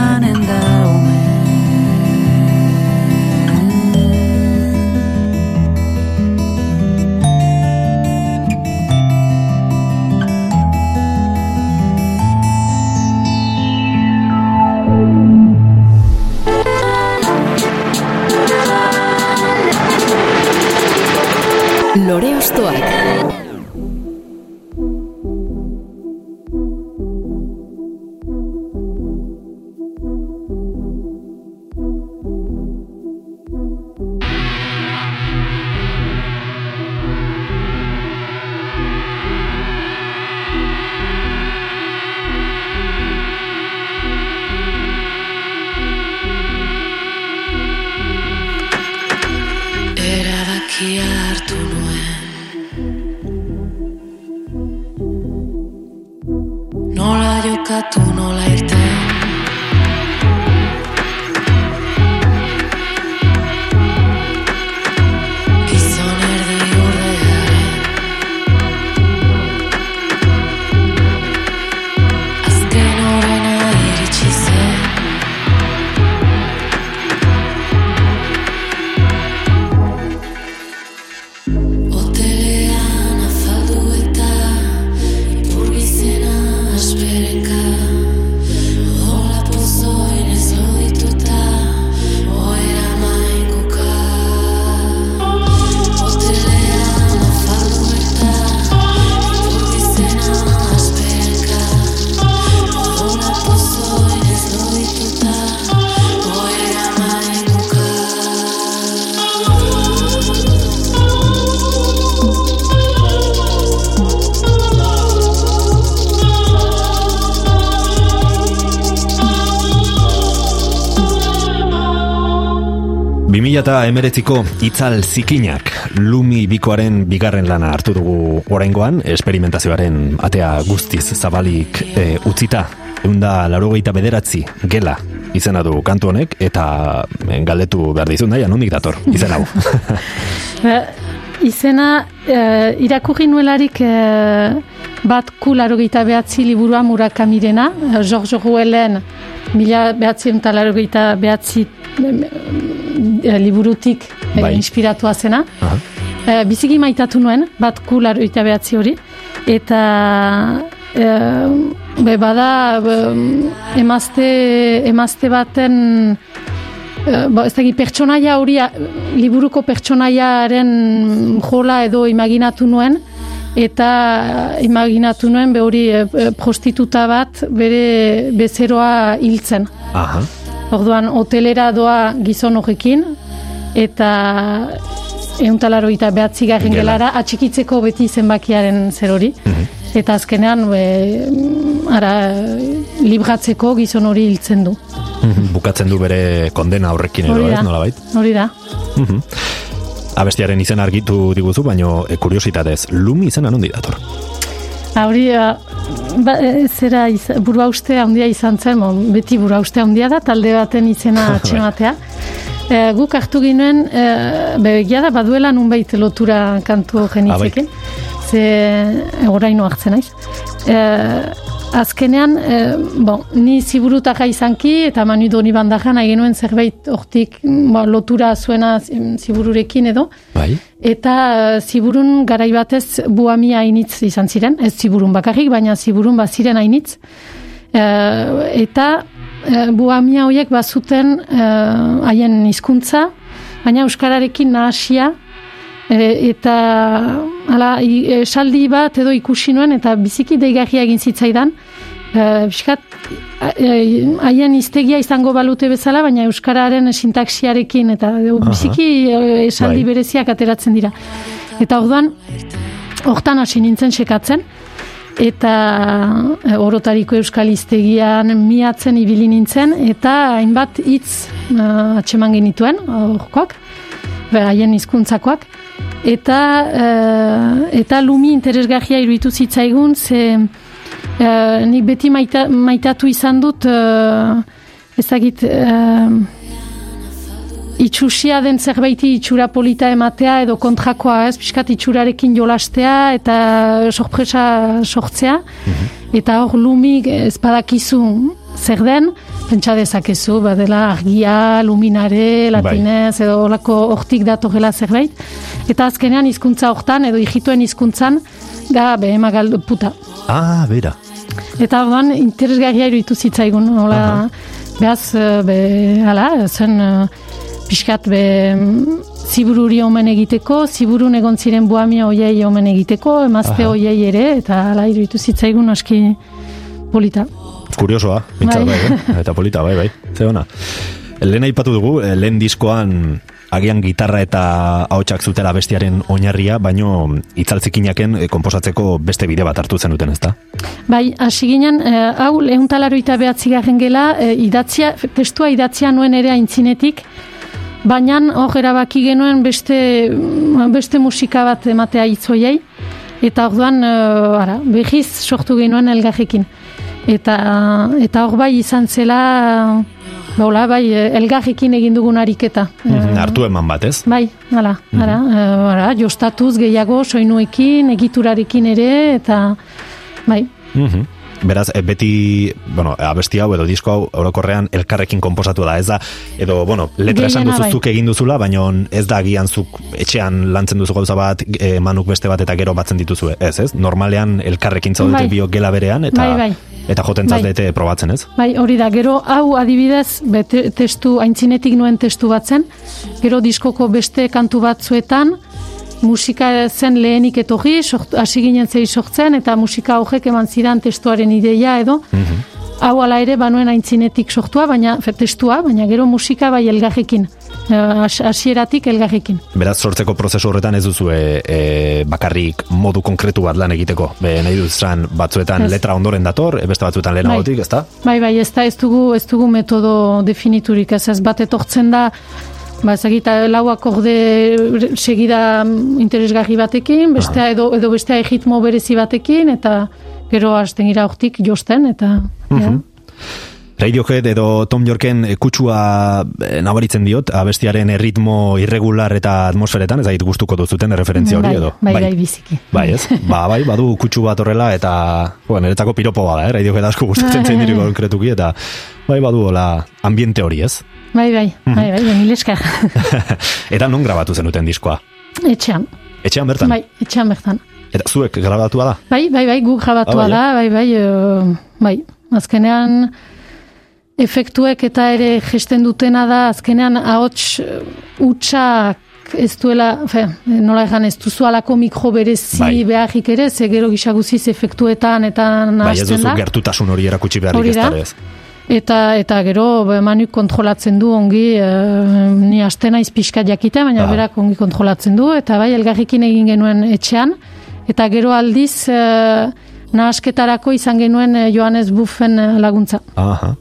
eta emeretziko itzal zikinak. Lumi bikoaren bigarren lana hartu dugu oraingoan esperimentazioaren atea guztiz zabalik e, utzita. Eunda larogeita bederatzi gela izena du kantu honek eta e, galdetu behar dizun daia nondik dator? Izen hau. [laughs] Ba, izena e, irakurri nuelarik e, bat ku larogeita behatzi liburua murakamirena George Ruelen mila behatzi eta larogeita behatzi liburutik eh, Bai. inspiratua zena. Aha. Eh, biziki maitatu nuen, bat kularo gita behatzi hori, eta eh, be, bada be, emazte, emazte baten Eh, bo, ez dakit, pertsonaia hori, liburuko pertsonaiaren jola edo imaginatu nuen, eta imaginatu nuen be hori eh, eh, prostituta bat bere bezeroa hiltzen. Aha. Orduan, hotelera doa gizon horrekin, eta euntalaro eta behatzigarren Gela. gelara atxikitzeko beti zenbakiaren zer hori. Eta azkenean, be, ara, libratzeko gizon hori hiltzen du. Bukatzen du bere kondena horrekin edo, Hori ez, nolabait? Hori da. Mhm. Abestiaren izen argitu diguzu, baino e, kuriositatez, Lumi izena nondi dator? Hori, ba, e, zera iz, burua uste handia izan zen, bon, beti burua uste handia da, talde baten izena [laughs] atxematea. E, guk hartu ginen, e, begia da, baduela nunbait lotura kantu genitzekin, ze oraino hartzen naiz. E, azkenean, e, bon, ni ziburutaka izanki, eta Manu Doni bandajan, nahi genuen zerbait hortik ba, lotura zuena zibururekin edo, Bai? Eta eh, ziburun garai batez buamia hainitz izan ziren, ez ziburun bakarrik, baina ziburun baziren hainitz. Eh, eta eh, buamia horiek bazuten haien hizkuntza, baina euskararekin nahasia, eh, eta hala, esaldi bat edo ikusi nuen, eta biziki deigarria egin zitzaidan, eh, Piskat, eh, haien hiztegia izango balute bezala, baina euskararen sintaxiarekin eta biziki esaldi Bai. bereziak ateratzen dira. Eta orduan, hortan hasi nintzen sekatzen, eta e, orotariko euskal iztegian miatzen ibili nintzen, eta hainbat hitz uh, atxeman genituen, horkoak, haien hizkuntzakoak, eta eh, eta lumi interesgarria iruditu zitzaigun, ze eh, nik beti maita, maitatu izan dut, uh, ezagit, itxusia den zerbaiti itxura polita ematea edo kontrakoa, ez, pixkat itxurarekin jolastea eta sorpresa sortzea. Eta hor lumik ez badakizu zer den, pentsa dezakezu, badela argia, luminare, latinez, edo olako hortik datorrela zerbait. Eta azkenean hizkuntza hortan, edo hijituen hizkuntzan, da behema galdu puta. Ah, bera. Eta orduan interesgarria iruditu zitzaigun, hola, behaz, eh, be, hala, zen eh, pixkat be, mm, zibururi omen egiteko, ziburun egon ziren buamia oiei omen egiteko, emazte Aha. oiei ere, eta hala iruditu zitzaigun aski polita. Kuriosoa, bintzat bai, eh? eta polita, bai, bai. Ze ona. Lehen aipatu dugu, eh, lehen diskoan agian gitarra eta ahotsak zutela bestiaren oinarria, baino itzaltzikinaken eh, konposatzeko beste bide bat hartu zenuten, ezta? Bai, hasi ginen, eh, hau lehun talaroita behatzi garen gela, eh, idatzia, testua idatzia nuen ere aintzinetik, baina hor erabaki genuen beste, beste musika bat ematea itzoiei, eta orduan, eh, ara, behiz sortu genuen elgarrekin. Eta, eta hor bai izan zela, baula, bai, elgarrekin egin dugun ariketa. Mhm, Hartu eman bat, ez? Bai, hala, hala, eh, ara, jostatuz gehiago, soinuekin, egiturarekin ere, eta bai, Mhm. Beraz, e, beti, bueno, abesti hau edo disko hau orokorrean elkarrekin konposatu da, ez da, edo, bueno, letra esan Gehiena duzu bai. egin duzula, baina ez da agian zuk etxean lantzen duzu gauza bat, e, manuk beste bat eta gero batzen dituzue, ez, ez? Normalean elkarrekin zaudete Bai. biok gela berean, eta, Bai, bai. eta joten Bai. zaudete probatzen, ez? Bai, hori da, gero hau adibidez, be, te- testu, aintzinetik nuen testu bat zen, gero diskoko beste kantu batzuetan, musika zen lehenik etorri, hasi ginen zei sortzen, eta musika horrek eman zidan testuaren ideia edo, hau ala ere banuen aintzinetik sortua, baina testua, baina gero musika bai elgarrekin, Eh, has- hasieratik elgarrekin. Beraz, sortzeko prozesu horretan ez duzu e, bakarrik modu konkretu bat lan egiteko. Be, nahi duzan batzuetan Ez. letra ondoren dator, e, beste batzuetan lehenagotik, ezta? Bai, bai, ez da, ez dugu, ez dugu metodo definiturik, ez ez bat etortzen da, ba, ezagit, lau akorde segida mm, interesgarri batekin, bestea edo, edo bestea egitmo berezi batekin, eta gero hasten gira hortik josten, eta... ja. Radiohead edo Tom Yorken e, kutsua e, nabaritzen diot, abestiaren erritmo irregular eta atmosferetan, ez ait gustuko duzuten referentzia hori bai, edo. bai, bai, biziki. Bai, ez? [laughs] Ba, bai, badu kutsu bat horrela eta, bueno, niretzako piropo bada, eh? Radiohead asko gustatzen zein [laughs] diri konkretuki eta bai badu hola ambiente hori, ez? Bai, bai, Mhm. bai, bai, bai, [laughs] eta non grabatu zenuten diskoa? Etxean, Etxean bertan? bai, etxean bertan. Eta zuek grabatua da? Bai, bai, bai, guk Ah, grabatua bai, da, bai, bai, eh, bai. Azkenean, efektuek eta ere gesten dutena da, azkenean ahots eh, hutsak ez duela, fe, nola egan ez duzu mikro berezi Bai. beharrik ere, ze gero gisa guziz efektuetan eta Bai, ez duzu da. gertutasun hori erakutsi beharrik ez da. Ez? Eta, eta gero be, manuk kontrolatzen du ongi, e, ni aste naiz pixka jakita, baina Aha. berak ongi kontrolatzen du, eta bai, elgarrikin egin genuen etxean, eta gero aldiz e, nahasketarako izan genuen e, Johannes Buffen laguntza. Aha.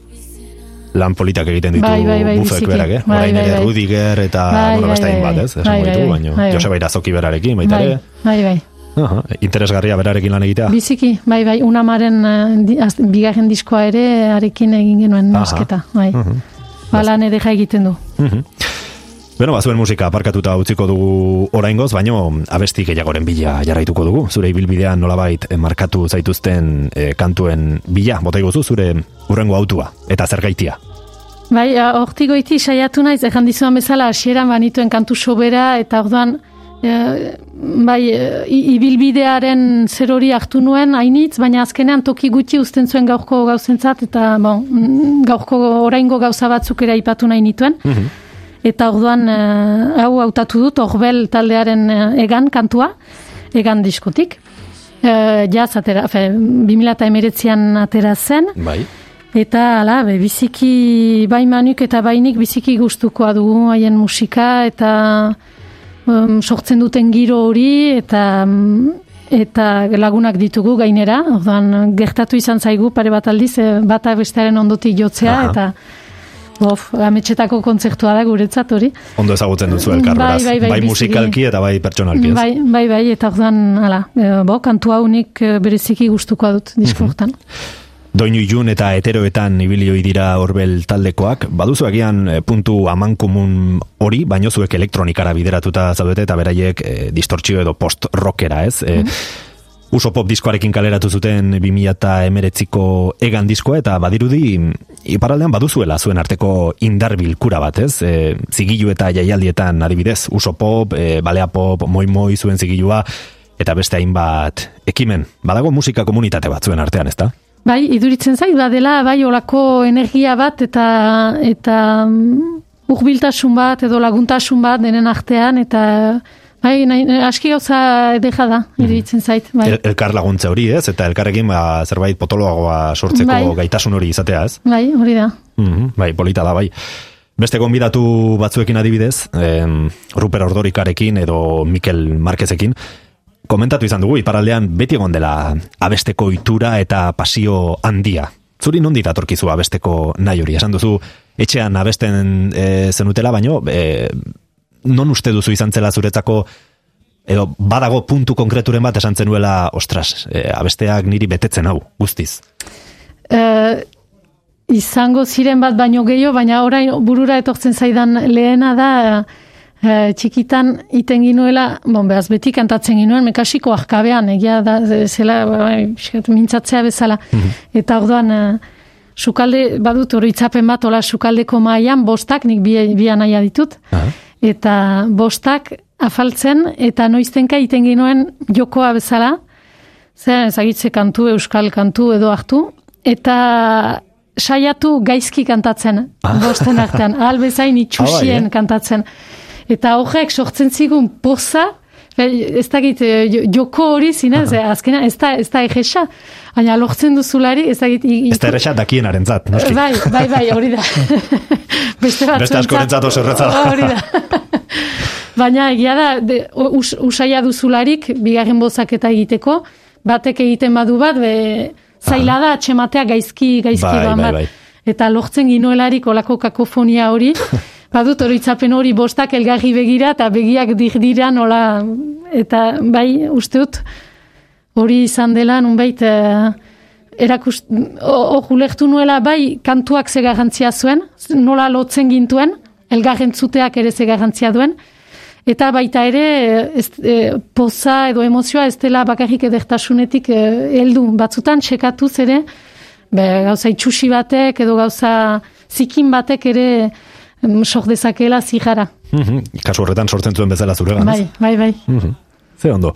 Lan politak egiten ditu Bai, bai, bai, bufek biziki. berak, eh? Bai, Orain bai, bai. Rudiger eta, Bai, bueno, bai, beste bai, hainbat, bai. ez? Esango Bai, ditugu, bai, baino, bai, bai. Joseba Irazoki berarekin, baita Bai, ere. bai, bai. Aha, interesgarria berarekin lan egitea. Biziki, bai, bai, unamaren e, az- bigarren diskoa ere arekin egin genuen nasketa, bai. Mhm. Ba, lan edera egiten du. Mhm. Beno, bazuen musika aparkatuta utziko dugu oraingoz, baino abesti gehiagoren bila jarraituko dugu. Zure ibilbidean nolabait markatu zaituzten eh, kantuen bila, bota iguzu zure urrengo autua eta zergaitia. Bai, a, hortik goiti saiatu naiz, ejan dizuan bezala, hasieran banituen kantu sobera, eta orduan, e, bai, e, i- ibilbidearen zer hori hartu nuen, hainitz, baina azkenean toki gutxi uzten zuen gaurko gauzentzat, eta bon, mm, gaurko oraingo gauza batzuk ere aipatu nahi nituen. Eta orduan, e, hau hautatu dut, horbel taldearen egan kantua, egan diskotik. E, jaz, atera, fe, 2008an atera zen, Bai. Eta ala, be, biziki bai manuk eta bainik biziki gustukoa dugu haien musika eta um, sortzen duten giro hori eta um, eta lagunak ditugu gainera, orduan gertatu izan zaigu pare bat aldiz, eh, bata bestearen ondotik jotzea, Aha. eta Bof, ametxetako kontzertua da guretzat hori. Ondo ezagutzen duzu elkar, Bai, bai, bai, biziki. musikalki eta bai pertsonalki? Bai, bai, bai, eta orduan, hala, e, bo, kantu hau nik e, bereziki gustukoa dut disko hortan. Doinu ilun eta heteroetan ibilioi dira horbel taldekoak, baduzu agian eh, puntu amankomun hori, baino zuek elektronikara bideratuta zaudete eta beraiek e, distortzio edo post-rockera, ez? E, Uso pop diskoarekin kaleratu zuten 2008ko egan diskoa eta badirudi iparaldean baduzuela zuen arteko indar bilkura bat, ez? E, zigilu eta jaialdietan adibidez, uso pop, e, balea pop, moi moi zuen zigilua eta beste hainbat ekimen. Badago musika komunitate bat zuen artean, ezta? Bai, iduritzen zait, badela, bai, olako energia bat eta eta mm, hurbiltasun bat edo laguntasun bat denen artean eta bai, nahi, aski gauza edera da, iduritzen zait. Bai. El, elkar laguntza hori, ez? Eta elkarrekin ba, zerbait potoloagoa sortzeko Bai. gaitasun hori izatea, ez? bai, hori da. Mhm, bai, polita da, bai. Beste gonbidatu batzuekin adibidez, em, Ruper Ordorikarekin edo Mikel Marquezekin, komentatu izan dugu, iparaldean beti egon dela abesteko itura eta pasio handia. Zuri nondi datorkizu abesteko nahi hori? Esan duzu, etxean abesten e, zenutela, baino, e, non uste duzu izan zela zuretzako edo badago puntu konkreturen bat esan zenuela, ostras, e, abesteak niri betetzen hau, guztiz. Eh, izango ziren bat baino gehiago, baina orain burura etortzen zaidan lehena da eh, txikitan iten ginuela, bon, behaz beti kantatzen ginuen, mekasiko ahkabean, egia da, zela, pixkat, mintzatzea bezala. Eta orduan, eh, sukalde, badut hori itzapen bat, ola sukaldeko mailan bostak, nik bi, bi anaia ditut, Aha. eta bostak afaltzen, eta noiztenka iten ginuen jokoa bezala, zer ezagitze kantu, euskal kantu edo hartu, eta saiatu gaizki kantatzen, bosten artean, [laughs] ahal bezain itxusien Ah, bai, eh? kantatzen. Eta horrek sortzen zigun poza, ez dakit, eh, jo- joko hori zinez, eh, azkena ez da, ez da egesa, baina lortzen duzulari, ez dakit... i- Ez da erresa dakienarentzat, noski. Bai, bai, bai, hori da. [laughs] Beste batzuentzat- Beste askorentzat oso erretza da. Hori da. Baina egia da, de, us, usaia duzularik, bigarren bozaketa egiteko, batek egiten badu bat, be, zaila da atxematea gaizki, gaizki Bai, bai, bat. bai. Eta lortzen ginoelarik olako kakofonia hori, [laughs] badut oroitzapen hori bostak elgarri begira eta begiak dira nola, eta bai, usteut, hori izan dela, nunbait, eh, erakust, ulertu nuela bai kantuak ze garrantzia zuen, nola lotzen gintuen, elgarren zuteak ere ze garrantzia duen, eta baita ere ez, e, poza edo emozioa ez dela bakarrik edertasunetik e, heldu. Batzutan txekatuz ere, be, gauza itxusi batek edo gauza zikin batek ere sor dezakela zigara. Mhm, Kasu horretan sortzen zuen bezala zuregan, ez? Bai, bai, bai. Mhm. Ze ondo.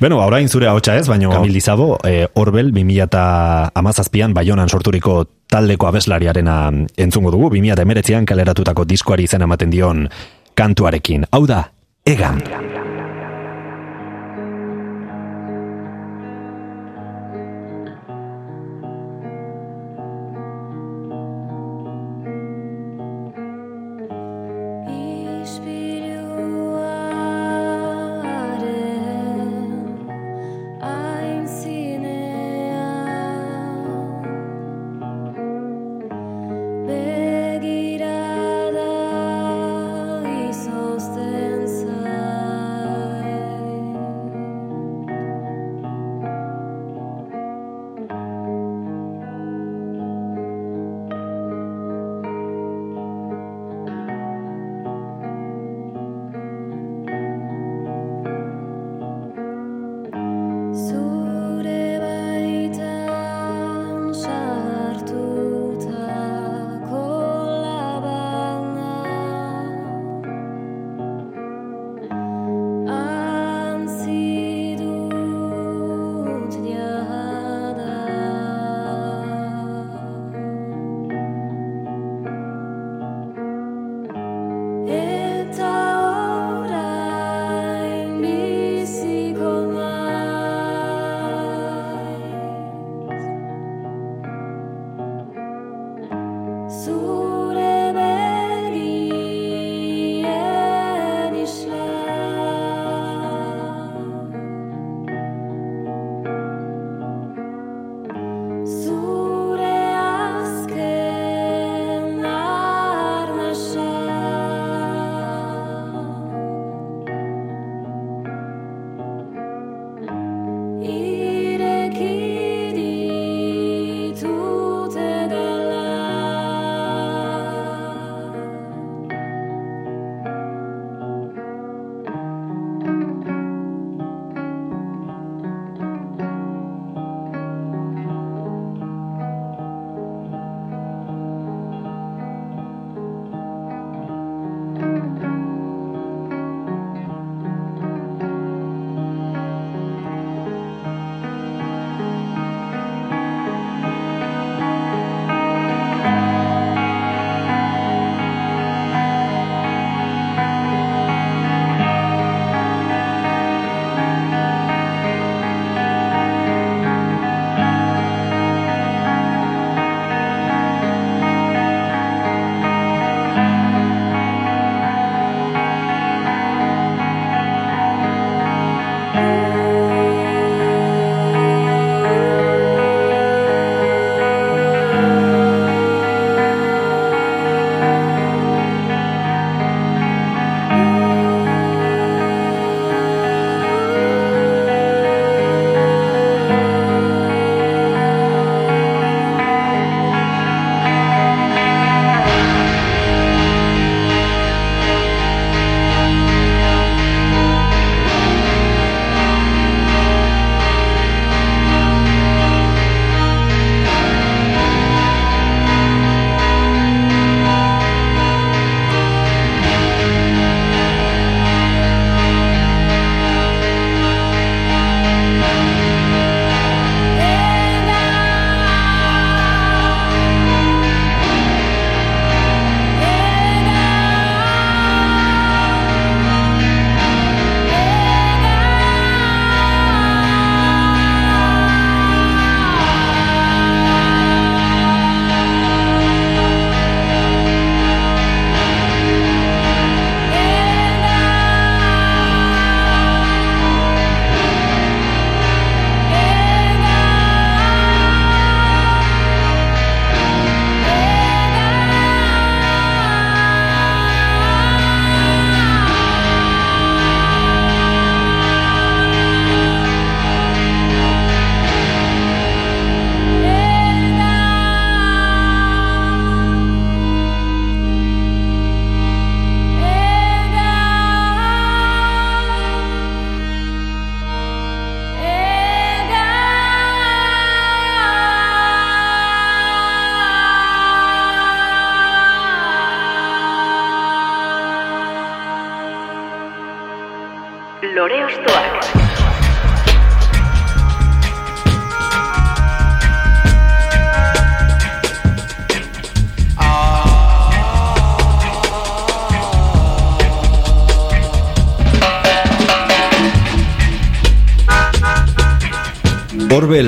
Beno, orain zure ahotsa ez, baino Kamil Dizabo, e, Orbel 2017an Baionan sorturiko taldeko abeslariarena entzungo dugu, 2019an kaleratutako diskoari izen ematen dion kantuarekin. Hau da, egan. Ispiluaren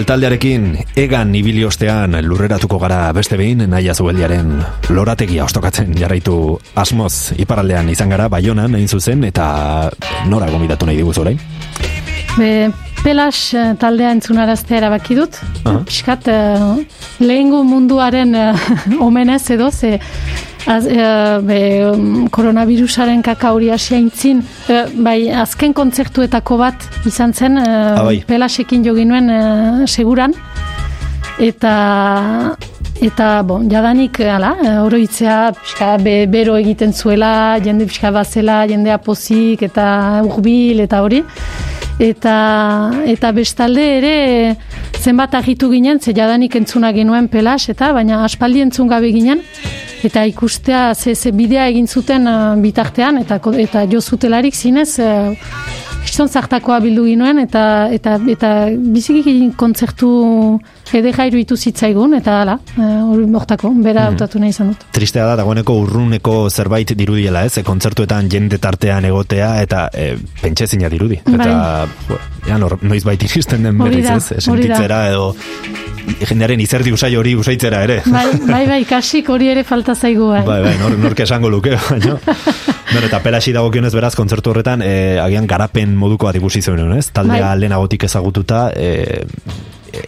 Taldearekin egan ibili ostean lurreratuko gara beste behin naia zubeldiaren lorategia ostokatzen jarraitu asmoz iparaldean izan gara baionan egin zuzen eta nora gomidatu nahi diguz orain? Be, pelas eh, taldea entzunaraztea erabaki dut. Aha. Piskat, uh, lehengo munduaren uh, [laughs] omenez edo, ze az, eh, be, um, koronavirusaren kakauri asiaintzin, uh, bai, azken kontzertuetako bat izan zen, uh, Ah, bai. pelasekin jogin nuen uh, seguran, eta eta bon, jadanik ala, eh, oroitzea pixka be, bero egiten zuela, jende pixka bazela, jendea pozik eta urbil eta hori. Eta, eta bestalde ere zenbat agitu ginen, ze jadanik entzuna genuen pelas, eta baina aspaldi entzun gabe ginen, eta ikustea ze, ze bidea egin zuten eh, bitartean, eta, eta jo zutelarik zinez, uh, zartakoa bildu ginoen eta eta eta biziki kontzertu edera iruditu zitzaigun eta hala, eh, hori hortako, bera hautatu nahi izan dut. Tristea da, dagoeneko urruneko zerbait dirudiela, ez? E, kontzertuetan jende tartean egotea, eta e, pentsezina dirudi. Eta, bo, ja, noiz bait iristen den berriz, ez? Sentitzera edo jendearen izerdi usai hori usaitzera ere. Bai, bai, bai, kasik hori ere falta zaigu bai. Bai, bai, nor, nork esango luke, baina. Bueno, eta pelasi dagokionez beraz kontzertu horretan, e, agian garapen moduko bat ikusi zuen, ez? Taldea Bai. lehenagotik ezagututa, e,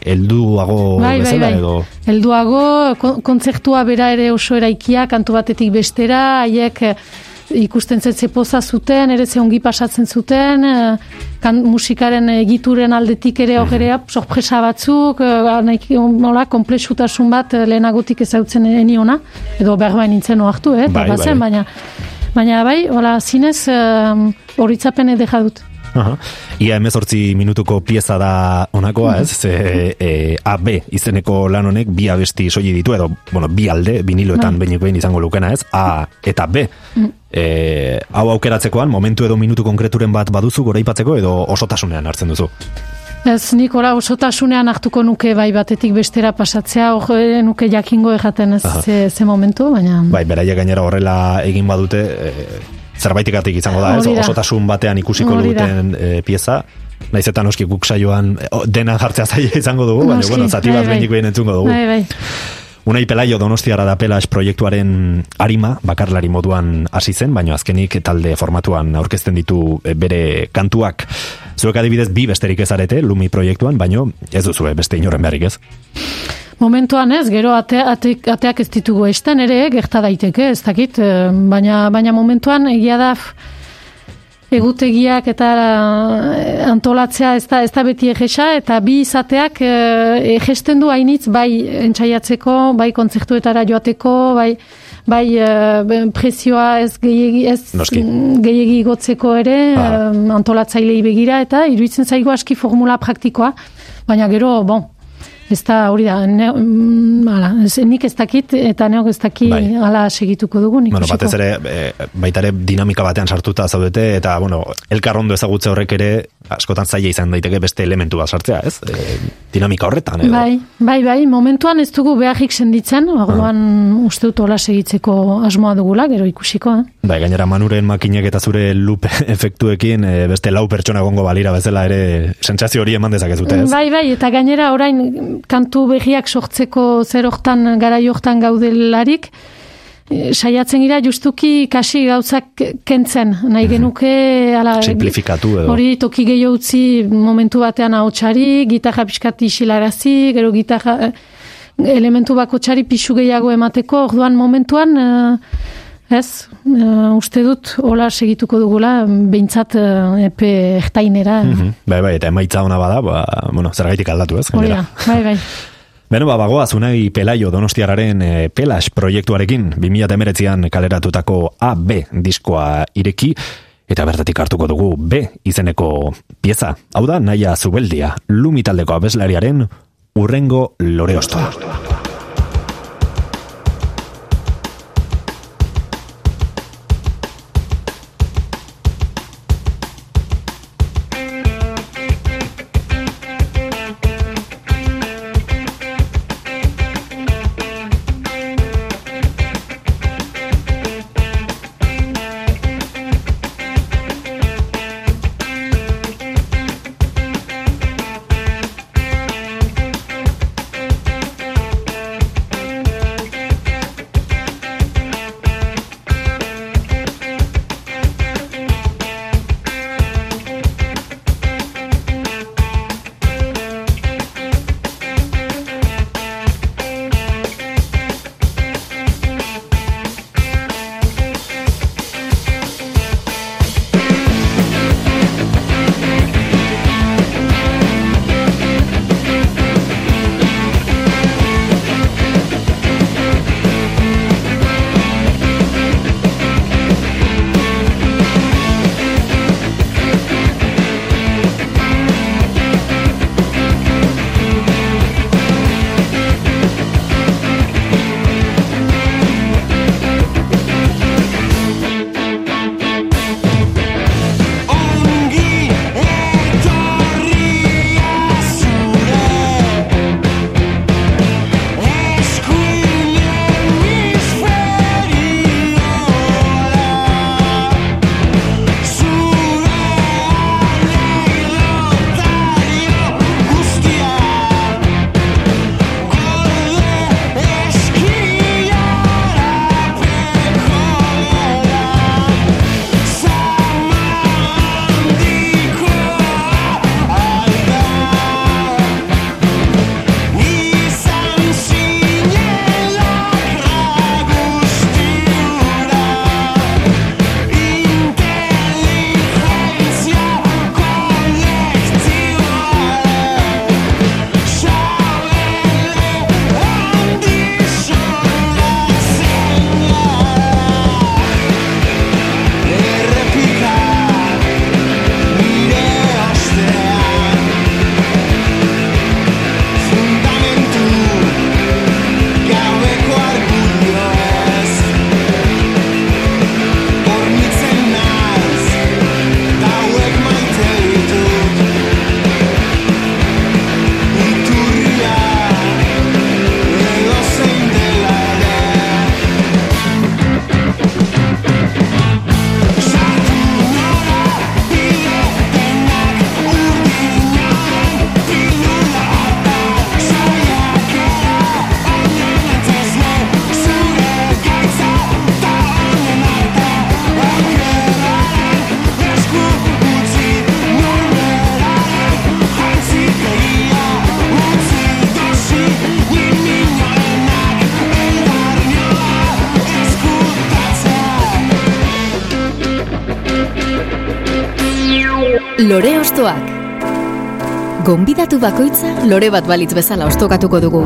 helduago Bai, bai, bezala bai. edo... Helduago, kon- kontzertua bera ere oso eraikia, kantu batetik bestera, haiek eh, ikusten zetze poza zuten, ere ze ongi pasatzen zuten, eh, kan, musikaren egituren aldetik ere Mhm. horrea sorpresa batzuk, eh, nahiki hola, komplexutasun bat eh, lehenagotik ezautzen eniona, edo berbain nintzen oartu, eh, Bai, bai, bai. baina, baina bai, hola, zinez, horitzapen edera dut. Aha. Ia emezortzi minutuko pieza da onakoa, ez? Ze, e, AB izeneko lan honek bi abesti soili ditu, edo, bueno, bi alde, biniloetan Bai. behinik behin izango lukena, ez? A eta B. E, hau aukeratzekoan, momentu edo minutu konkreturen bat baduzu goraipatzeko, edo osotasunean hartzen duzu. Ez nik ora osotasunean hartuko nuke bai batetik bestera pasatzea, hor eh, nuke jakingo ejaten ez ze, ze momentu, baina... Bai, beraiek gainera horrela egin badute, e, zerbaitikatik izango da, ez? Osotasun batean ikusiko duten e, pieza, Naiz eta noski guk saioan e, o, dena jartzea zaila izango dugu, baina bueno, zati bai, bat bai. behinik behin entzungo dugu. Bai, bai. Unai Pelaio Donostiara da Pelas proiektuaren arima, bakarlari moduan hasi zen, baina azkenik talde formatuan aurkezten ditu e, bere kantuak. Zuek adibidez bi besterik ez arete, Lumi proiektuan, baino ez duzue beste inoren beharrik ez. Momentuan ez, gero ate, ate, ateak ez ditugu esten ere, gerta daiteke, ez dakit, eh, baina, baina momentuan egia da egutegiak eta eh, antolatzea ez da, ez da beti egesa, eta bi izateak eh, egesten du hainitz bai entzaiatzeko, bai kontzertuetara joateko, bai bai prezioa ez gehiegi ez Noski. gehiegi igotzeko ere Ah. antolatzailei begira eta iruditzen zaigu aski formula praktikoa baina gero bon Ez da, hori da, ne, mm, ala, ez, nik ez dakit, eta neok ez daki Bai. ala segituko dugun Bueno, ikusiko. batez ere, e, baita ere dinamika batean sartuta zaudete, eta, bueno, elkarrondo ezagutze horrek ere, askotan zaila izan daiteke beste elementu bat sartzea, ez? E, dinamika horretan, edo. Bai, bai, bai, momentuan ez dugu beharrik senditzen, orduan uste dut hola segitzeko asmoa dugula, gero ikusiko, eh? Bai, gainera manuren makinek eta zure loop [laughs] efektuekin e, beste lau pertsona gongo balira bezala ere sentsazio hori eman dezakezute, ez? Bai, bai, eta gainera orain kantu berriak sortzeko zer hortan, gara hortan gaudelarik, eh, saiatzen gira justuki kasi gauzak kentzen, nahi genuke, ala, Simplifikatu edo. Hori toki gehiago utzi momentu batean ahotsari, gitarra pixkat isilarazi, gero gitarra eh, elementu bakotxari pixu gehiago emateko, orduan momentuan eh, ez, uste dut hola segituko dugula, behintzat eh, epe ertainera. Mhm. Bai, bai, eta emaitza ona bada, ba, bueno, zergaitik aldatu, ez? Gainera. bai, bai. [laughs] Beno, ba, bagoaz, unai Pelaio Donostiararen e, Pelas proiektuarekin 2019an kaleratutako AB diskoa ireki, eta bertatik hartuko dugu B izeneko pieza. Hau da, naia zubeldia, lumi taldeko abeslariaren urrengo loreostoa. Lore Ostoak. Gonbidatu bakoitza lore bat balitz bezala ostokatuko dugu.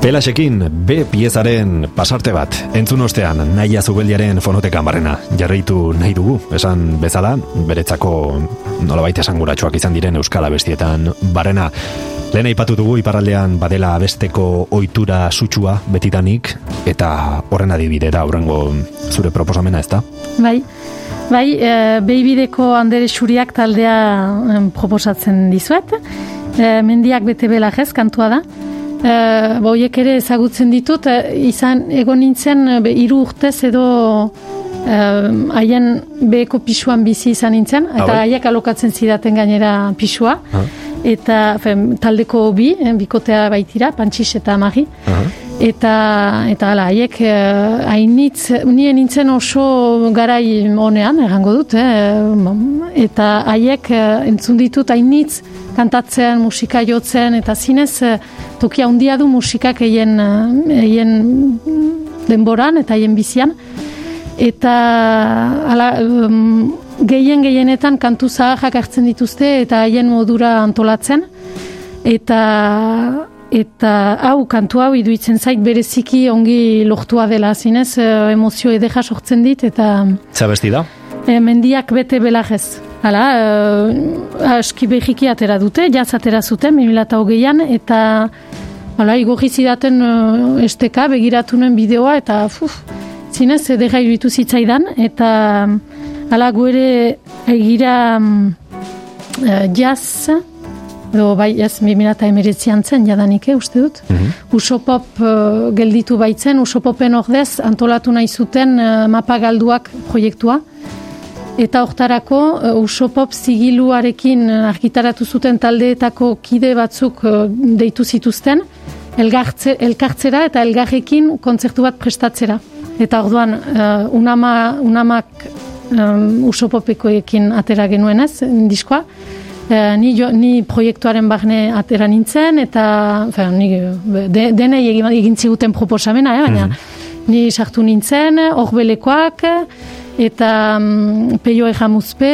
Pelasekin B piezaren pasarte bat, entzun ostean naia zubeldiaren fonotekan barrena. Jarraitu nahi dugu, esan bezala, beretzako nolabait esanguratsuak izan diren euskal abestietan barrena. Lehen aipatu dugu iparraldean badela abesteko ohitura sutsua betitanik, eta horren adibide da horrengo zure proposamena ez da? Bai, bai, e, behibideko andere xuriak taldea proposatzen dizuet. E, mendiak bete belajez, kantua da. E, boiek ere ezagutzen ditut, e, izan egon nintzen e, be, hiru urtez edo e, haien beheko pisuan bizi izan nintzen, Ah, eta bai? haiek alokatzen zidaten gainera pisua. Ah. Eta fen, taldeko bi, eh, bikotea baitira, pantxix eta magi. Eta, eta hala, haiek eh, hainitz, nien nintzen oso garai honean, errango dut, eh, eta haiek eh, entzun ditut hainitz kantatzen, musika jotzen, eta zinez eh, tokia handia du musikak eien, eien denboran eta haien bizian. Eta hala, um, gehien gehienetan kantu zaharrak hartzen dituzte eta haien modura antolatzen. Eta eta hau kantu hau iduitzen zait bereziki ongi lortua dela zinez eh, emozio edeja sortzen dit eta Zer abesti da? e, mendiak bete belagez. Hala, e, aski behiki atera dute, jaz atera zuten, 2008an, eta hala, igorri zidaten esteka, begiratu nuen bideoa, eta fuf, zinez, edera iruditu zitzaidan, eta hala, gu ere egira e, jaz, edo bai, ez, 2008an zen, jadanik, eh, uste dut. Usopop eh, gelditu baitzen, Usopopen ordez antolatu nahi zuten eh, mapa galduak proiektua. Eta hortarako eh, Usopop zigiluarekin argitaratu zuten taldeetako kide batzuk eh, deitu zituzten, elgartze, elkartzera eta elgarrekin kontzertu bat prestatzera. Eta orduan, eh, unama, unamak um, Usopopekoekin atera genuenez, diskoa, Eh, ni, jo, ni proiektuaren barne atera nintzen, eta fe, ni, de, denei egin, egin ziguten proposamena, eh, baina ni sartu nintzen, horbelekoak, eta um, peio ejamuzpe,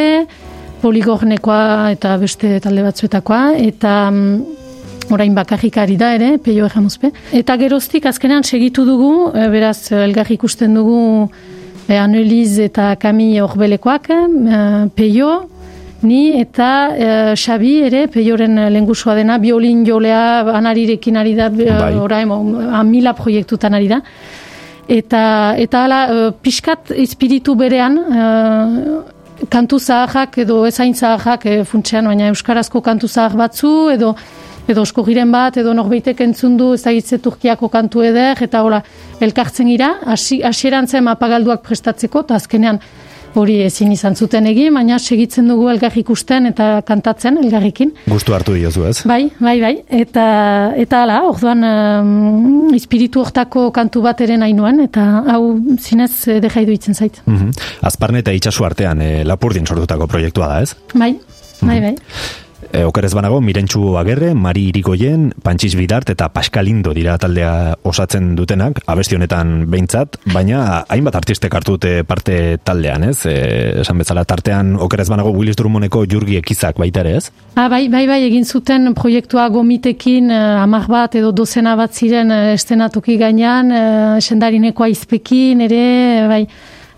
poligornekoa eta beste talde batzuetakoa, eta mm, orain bakarrik ari da ere, peio ejamuzpe. Eta geroztik azkenean segitu dugu, eh, beraz elgar ikusten dugu eh, Anneliz eta Kami horbelekoak, eh, peio, ni eta eh, Xabi ere, peioren lengusua dena, biolin jolea anarirekin ari da, Bai. bai. orain, amila proiektutan ari da. Eta, eta hala, eh, pixkat espiritu berean, eh, kantu zaharrak edo ezain zaharrak eh, funtsean, baina euskarazko kantu zahar batzu, edo edo oskogiren bat, edo norbeitek entzun du ezagitze Turkiako kantu eder, eta hola, elkartzen gira, hasi- hasieran zen mapagalduak prestatzeko, eta azkenean hori ezin izan zuten egin, baina segitzen dugu elgar ikusten eta kantatzen elgarrekin. Gustu hartu diozu ez? Bai, bai, bai. Eta, eta hala, orduan um, espiritu hortako kantu bat ere nahi nuen, eta hau zinez eh, deja iduitzen zait. Mhm. Azparne eta itxasu artean e, lapurdin sortutako proiektua da ez? Bai, bai, bai. E, okerez banago, Mirentxu Agerre, Mari Irigoyen, Pantxiz Bidart eta Paskalindo dira taldea osatzen dutenak, abesti honetan behintzat, baina hainbat artistek hartu dute parte taldean, ez? E, esan bezala tartean, okerez banago, Willis Drummondeko Jurgi Ekizak baita ere, ez? Ah, bai, bai, bai, egin zuten proiektua gomitekin, eh, hamar bat edo dozena bat ziren eh, estenatoki gainean, eh, sendarineko aizpekin ere, bai,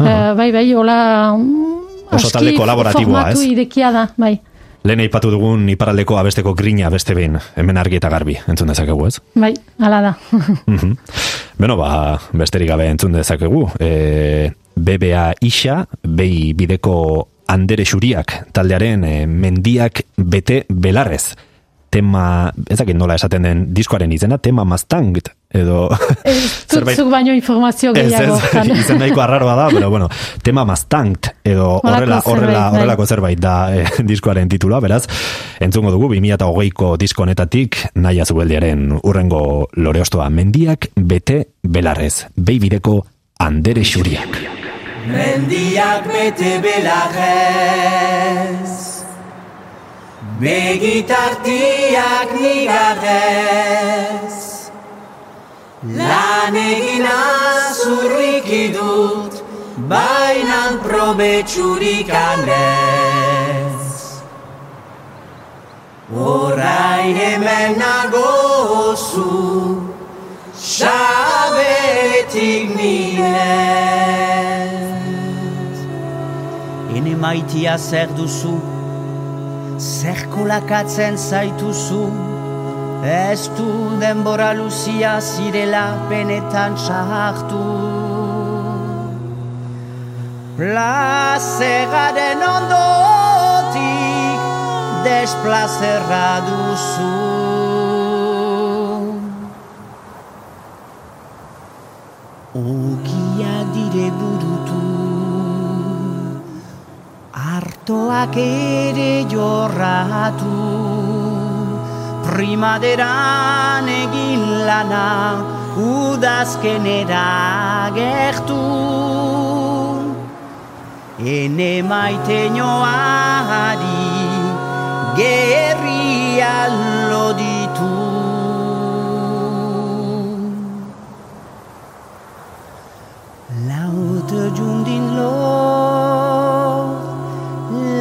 eh, bai, bai, hola... mm, Oso talde kolaboratiboa, formatu ez? irekia da, bai, Lehen aipatu dugun iparaldeko abesteko grina beste behin, hemen argi eta garbi, entzun dezakegu, ez? bai, hala da. [laughs] Mhm. Beno, ba, besterik gabe entzun dezakegu. E, BBA isa, behi bideko andere xuriak, taldearen e, mendiak bete belarrez. Tema, ez dakit nola esaten den diskoaren izena, tema maztangt, edo... [laughs] zerbait- Tutzuk baino informazio Ez, gehiago. ez, hortan. [laughs] izen nahiko arraroa da, pero bueno, tema maztangt, edo horrela, horrela, bai. horrelako zerbait da eh, [laughs] diskoaren titula, beraz, entzungo dugu 2008ko disko honetatik naia zubeldiaren urrengo loreostoa mendiak bete belarrez, beibideko andere xuriak. Mendiak bete belarrez Begitartiak nigarrez Lan egin azurriki dut, bainan probetxurik anez. Orain hemen nagozu, sabetik nire. Ene maitia zer duzu, zer kolakatzen zaituzu, ez du denbora luzia zirela penetan sartu. Plazegaren ondotik desplazerra duzu. Ogiak dire burutu, artoak ere jorratu, primaderan egin lana, udazkenera gertu. Ene maite nioari, gerria loditu. Laut giundin lo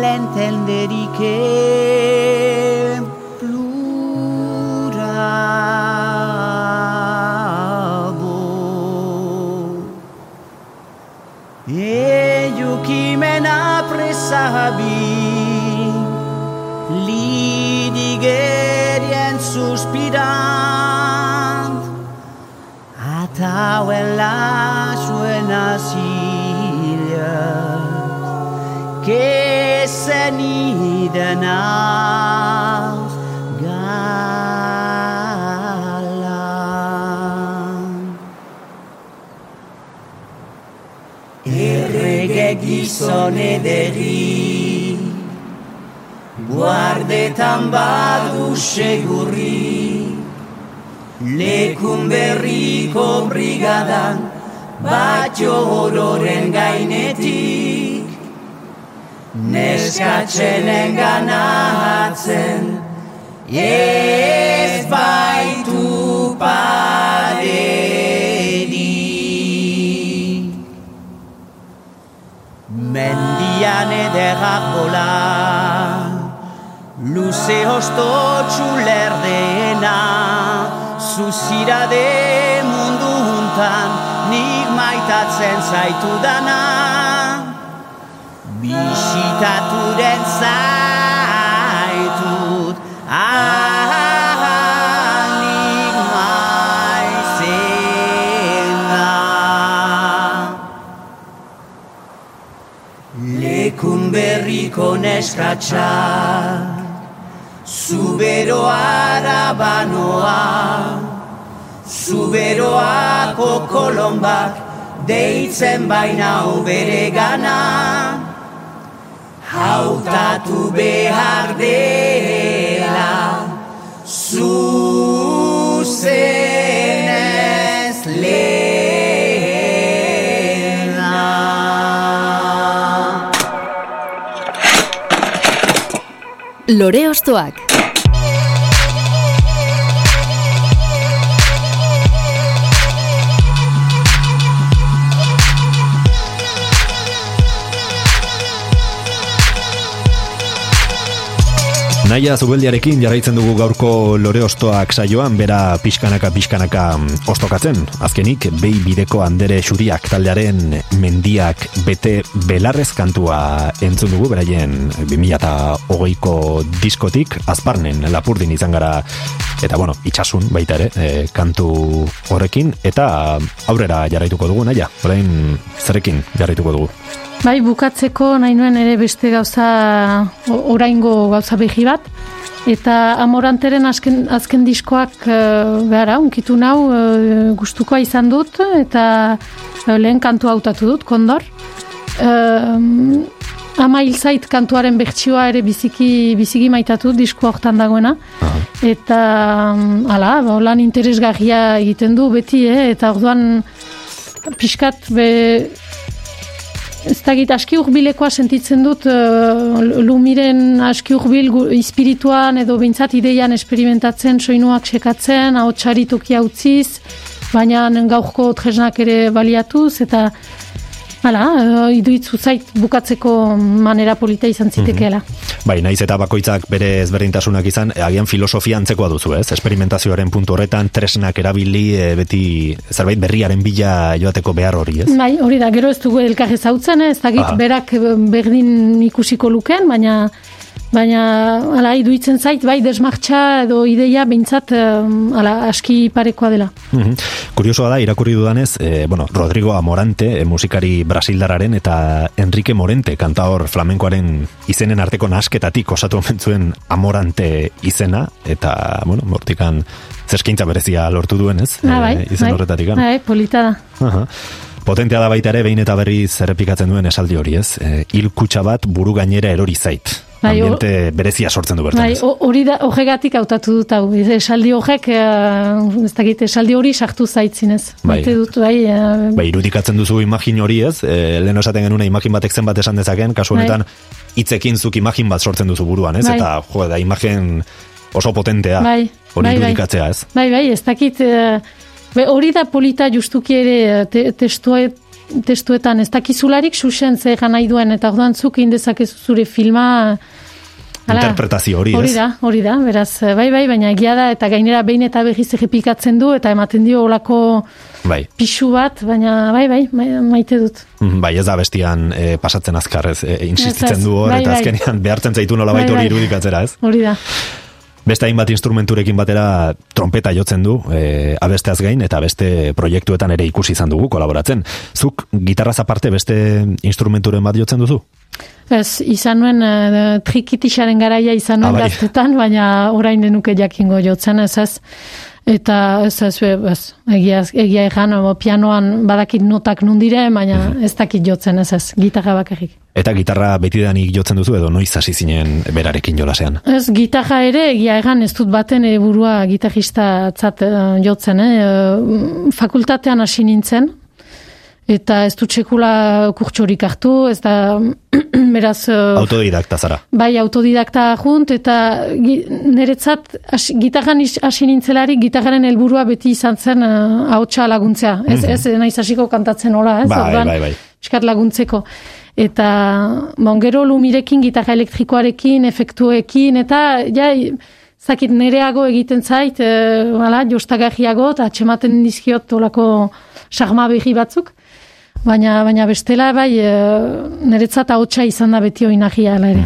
l'entenderí que n'ha presabi li digerien suspirant atau en las buenas ilhas que se nidan aus galan. Errege gizon ederi, guardetan badu segurri, lekun berriko brigadan, bat ororen gainetik, Neskatzenen ganatzen Ez baitu paderi Mendian ederrak bola Luze hosto txulerdeena Zuzira de mundu huntan Nik maitatzen zaitu dana bisitaturen zaitut ahalik maizena. Lekun berriko neskatsa, zuberoara banoa, zuberoako kolombak, deitzen baina bere gana hautatu behar dela zuzenez lehena. Lore Ostoak. Naia zubeldiarekin jarraitzen dugu gaurko lore ostoak saioan, bera pixkanaka pixkanaka mm, ostokatzen. Azkenik, behi bideko andere xuriak taldearen mendiak bete belarrez kantua entzun dugu, beraien 2008ko diskotik, azparnen lapurdin izan gara, eta bueno, itxasun baita ere, e, kantu horrekin, eta aurrera jarraituko dugu, naia, orain zerekin jarraituko dugu. Bai, bukatzeko nahi nuen ere beste gauza, oraingo gauza behi bat, eta amoranteren azken, azken diskoak e, behara, unkitu nau e, gustukoa izan dut, eta e, lehen kantua hautatu dut, kondor. E, ama hilzait kantuaren bertsioa ere biziki, biziki maitatu dut, diskoa hortan dagoena. Eta, mm, ala, ba, lan interesgarria egiten du beti, eh? eta orduan pixkat be, ez dakit aski urbilekoa sentitzen dut uh, lumiren aski urbil espirituan edo behintzat ideian esperimentatzen soinuak sekatzen, ahotsari tokia utziz baina gaurko tresnak ere baliatuz, eta Hala, uh, iduitzu zait bukatzeko manera polita izan zitekeela. Bai, naiz eta bakoitzak bere ezberdintasunak izan, e, agian filosofia antzekoa duzu, ez? Esperimentazioaren puntu horretan, tresnak erabili, e, beti zerbait berriaren bila joateko behar hori, ez? Bai, hori da, gero ez dugu elkar ezautzen, ez dakit berak eh, berdin ikusiko luken, baina baina hala iduitzen zait, bai, desmartxa edo ideia behintzat eh, hala aski parekoa dela. Mhm. Kuriosoa da, irakurri dudanez, e, bueno, Rodrigo Amorante, e, musikari brasildararen, eta Enrique Morente, kantaor flamenkoaren izenen arteko nasketatik osatu omen zuen Amorante izena, eta, bueno, mortikan zeskaintza berezia lortu duenez, Ah, bai, e, izen bai, horretatik. bai, polita da. Aha. Potentea da baita ere, behin eta berriz errepikatzen duen esaldi hori, ez? E, bat buru gainera erori zait. Bai, Ambiente berezia sortzen du bertan. Bai, ez? ho- hori da, horregatik hautatu dut hau. Ez- Esaldi horrek, eh, ez dakit, esaldi hori sartu zaitzinez. Bai. Maite dut, bai, eh, Bai, irudikatzen duzu imagin hori ez, e, lehen esaten genuen imagin batek zenbat esan dezaken, kasu Bai. honetan hitzekin zuk imagin bat sortzen duzu buruan, ez? Bai. Eta, jo, da imagin oso potentea, Bai, hori bai, bai. irudikatzea, ez? Bai, bai, ez dakit, be, hori da polita justuki ere te, testuet, testuetan, ez dakizularik susen ze nahi duen, eta orduan zuk egin dezakezu zure filma... hala, Interpretazio hori, Hori ez? da, hori da, beraz, eh, bai, bai, baina egia da, eta gainera behin eta berriz errepikatzen du, eta ematen dio olako Bai. pixu bat, baina bai, bai, ma- maite dut. Mhm, Bai, ez da bestian e, pasatzen azkar, ez, e, insistitzen Ez, ez. du hor, Bai, eta bai. azkenean behartzen zaitu nolabait Bai, hori bai. irudikatzera, ez? Hori da. Beste hainbat instrumenturekin batera trompeta jotzen du, e, abesteaz gain, eta beste proiektuetan ere ikusi izan dugu kolaboratzen. Zuk gitarraz aparte beste instrumenturen bat jotzen duzu? Ez, izan nuen uh, trikitixaren garaia izan nuen Ah, bai. gaztetan, baina orain denuke jakingo jotzen ez ez. Eta ez ez, ez, egia, egia egan, pianoan badakit notak nun dire, baina Mhm. ez dakit jotzen ez ez, gitarra bakarrik. Eta gitarra betidanik jotzen duzu edo noiz hasi zinen berarekin jolasean? Ez, gitarra ere, egia egan, ez dut baten ere burua gitarrista tzat eh, jotzen? Eh, fakultatean hasi nintzen, eta ez dut sekula kurtsorik hartu, ez da, [clears throat] beraz... eh, Autodidakta zara. Bai, autodidakta junt, eta niretzat as, gitarran hasi nintzelarik, gitarraren helburua beti izan zen uh, ahotsa laguntzea. Ez, ez, naiz hasiko kantatzen nola, ez? Bai, orduan, bai, bai. Piskat laguntzeko. Eta, bon, gero lumirekin, gitarra elektrikoarekin, efektuekin, eta, ja, zakit nereago egiten zait, e, hala, jostagarriago, eta atxematen dizkiot olako sarma berri batzuk. Baina, baina bestela, bai, e, niretzat ahotsa izan da beti oinagia, ere.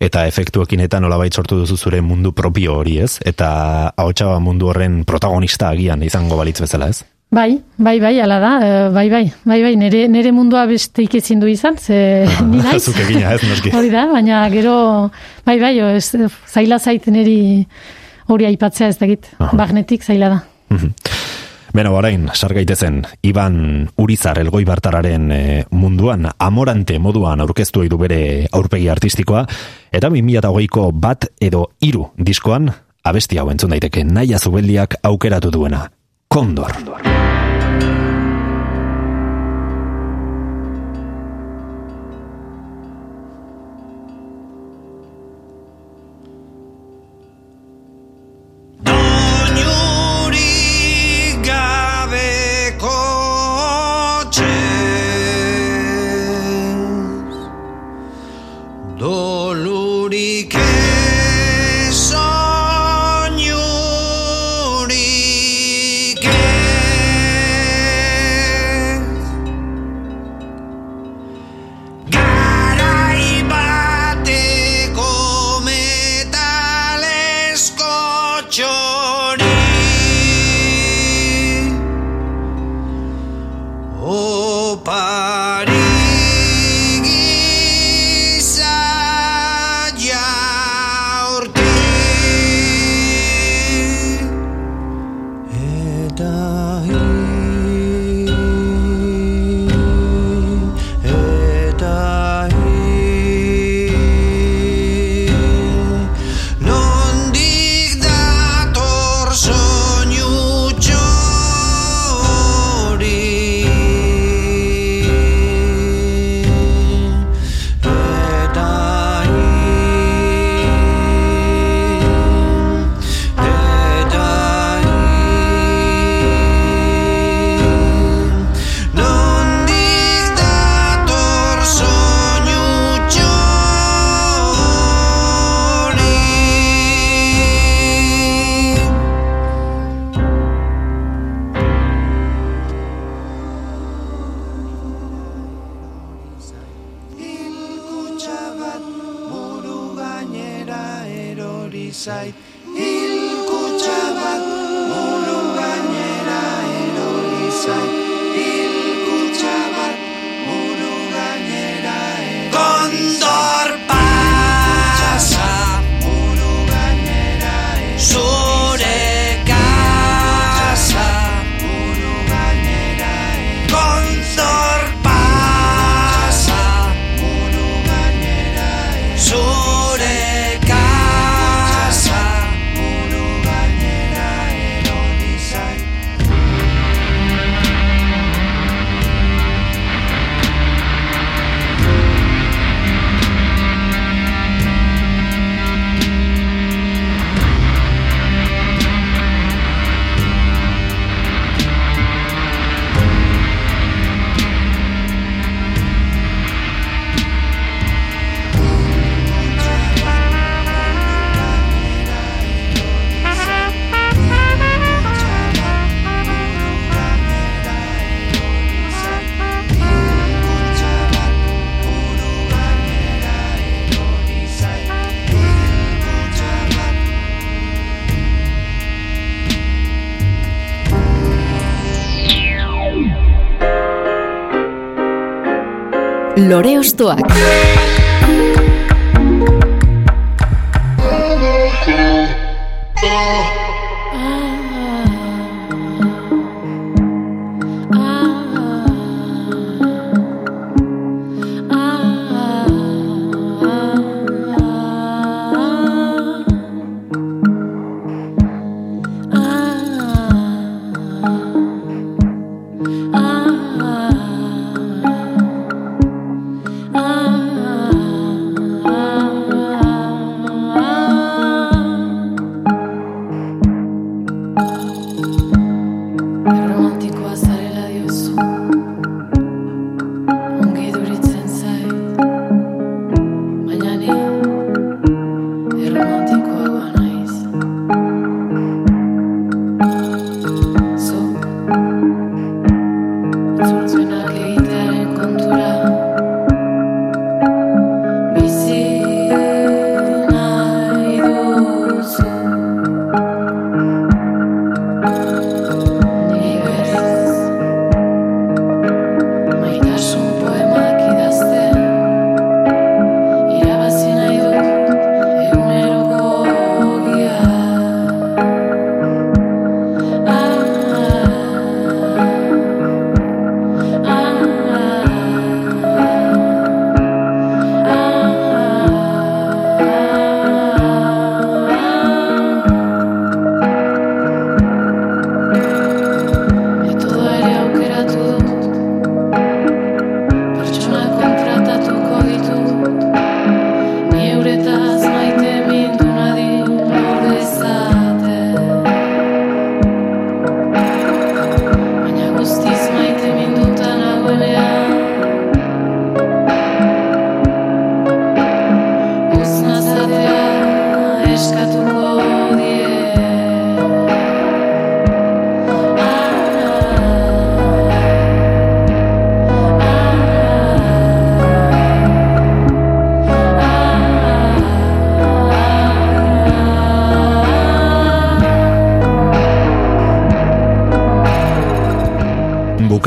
Eta efektuekin eta nolabait sortu duzu zure mundu propio hori ez? Eta ahotsa mundu horren protagonista agian izango balitz bezala ez? Bai, bai, bai, ala da, eh, bai, bai, bai, bai, nere, nere mundua beste ikezin du izan, ze [laughs] ni naiz. Zuk egina ez, noski. Hori da, baina gero, bai, bai, ez, zaila zait neri hori aipatzea ez dakit, Aha. bagnetik zaila da. Beno, orain, sar gaitezen, Iban Urizar elgoi bartararen e, munduan, amorante moduan aurkeztu du bere aurpegi artistikoa, eta 2008ko bat edo hiru diskoan, abesti hau entzun daiteke, naia zubeldiak aukeratu duena, Kondor. Doinurik Lore Ostoak.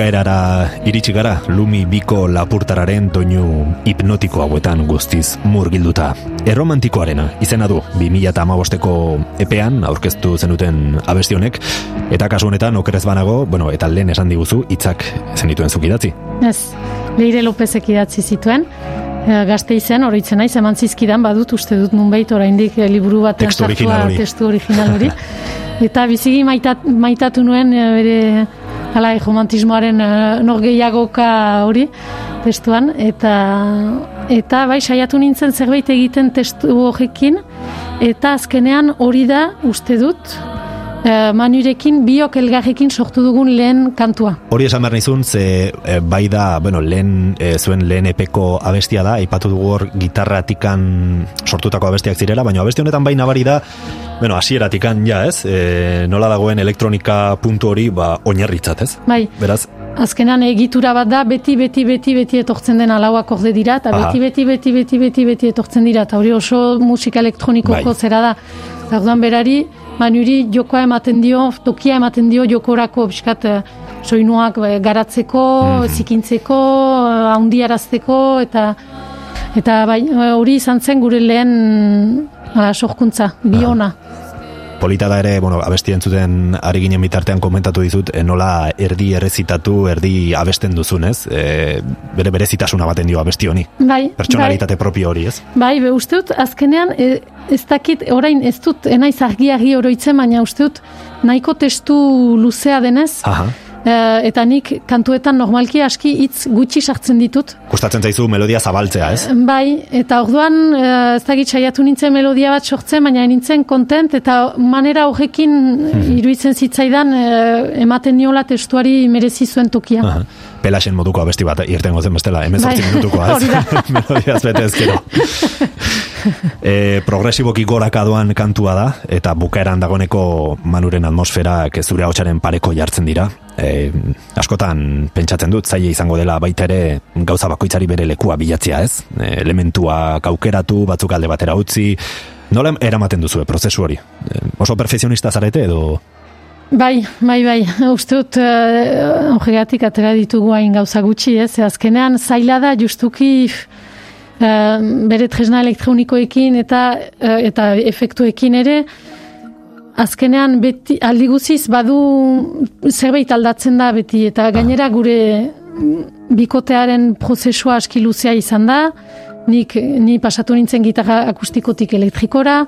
Bukaerara iritsi gara Lumi biko lapurtararen doinu hipnotiko hauetan guztiz murgilduta. Erromantikoarena izena du 2015ko epean aurkeztu zenuten abesti honek eta kasu honetan okerez banago, bueno, eta lehen esan diguzu hitzak zenituen zuk idatzi. Ez, Leire Lopezek idatzi zituen, e, gazte izen, oroitzen naiz, eman zizkidan badut, uste dut nunbait oraindik e, liburu Testu sartua, original hori. testu original hori. [laughs] Eta bizigi maitat, maitatu nuen e, bere hala romantismoaren e, norgeiagoka hori testuan. Eta eta bai saiatu nintzen zerbait egiten testu horrekin. Eta azkenean hori da uste dut e, Manurekin biok elgarrekin sortu dugun lehen kantua. Hori esan behar nizun, ze e, bai da, bueno, lehen, e, zuen lehen epeko abestia da, aipatu dugu hor gitarratikan sortutako abestiak zirela, baina abesti honetan bai nabari da, bueno, hasieratikan ja, ez? E, nola dagoen elektronika puntu hori, ba, oinarritzat, ez? Bai, Beraz, azkenan egitura bat da, beti, beti, beti, beti etortzen den alauak orde dira, eta beti, beti, beti, beti, beti, beti etortzen dira, eta hori oso musika elektronikoko Bai. zera da. Eta orduan berari, manuri jokoa ematen dio, tokia ematen dio jokorako, biskat, eh, soinuak eh, garatzeko, zikintzeko, eh, handiarazteko, eta eta bai, hori izan zen gure lehen ala, sorkuntza, biona. Polita da ere, bueno, abesti entzuten ari ginen bitartean komentatu dizut, eh, nola erdi errezitatu, erdi abesten duzunez, e, bere berezitasuna baten dio abesti honi. Bai, Pertsonalitate propio hori, ez? Bai, be, uste dut, azkenean, e, ez dakit, orain ez dut, enaiz argi-argi oroitzen, baina uste dut, nahiko testu luzea denez, Aha. E, eta nik kantuetan normalki aski hitz gutxi sartzen ditut. Gustatzen zaizu melodia zabaltzea, ez? Bai, eta orduan, e, ez dakit saiatu nintzen melodia bat sortzen, baina nintzen kontent, eta manera horrekin iruditzen zitzaidan, ematen niola testuari merezi zuen tokia. Aha. Pelasen moduko abesti bat irtengo zen bestela, hemen Bai, minutukoa, [laughs] ez? da. [laughs] Melodiaz bete ezkero. [laughs] e, progresiboki goraka doan kantua da, eta bukaeran dagoneko manuren atmosferak zure hotsaren pareko jartzen dira. E, askotan pentsatzen dut, zaila izango dela baita ere gauza bakoitzari bere lekua bilatzea, ez? E, elementuak aukeratu, batzuk alde batera utzi, nola eramaten duzue prozesu hori? E, oso perfekzionista zarete edo... Bai, bai, bai, uste dut uh, horregatik atera ditugu hain gauza gutxi, ez? Ze Azkenean zaila da justuki uh, bere tresna elektronikoekin eta uh, eta efektuekin ere azkenean beti aldi guziz badu zerbait aldatzen da beti eta gainera gure bikotearen prozesua aski luzea izan da. Nik ni pasatu nintzen gitarra akustikotik elektrikora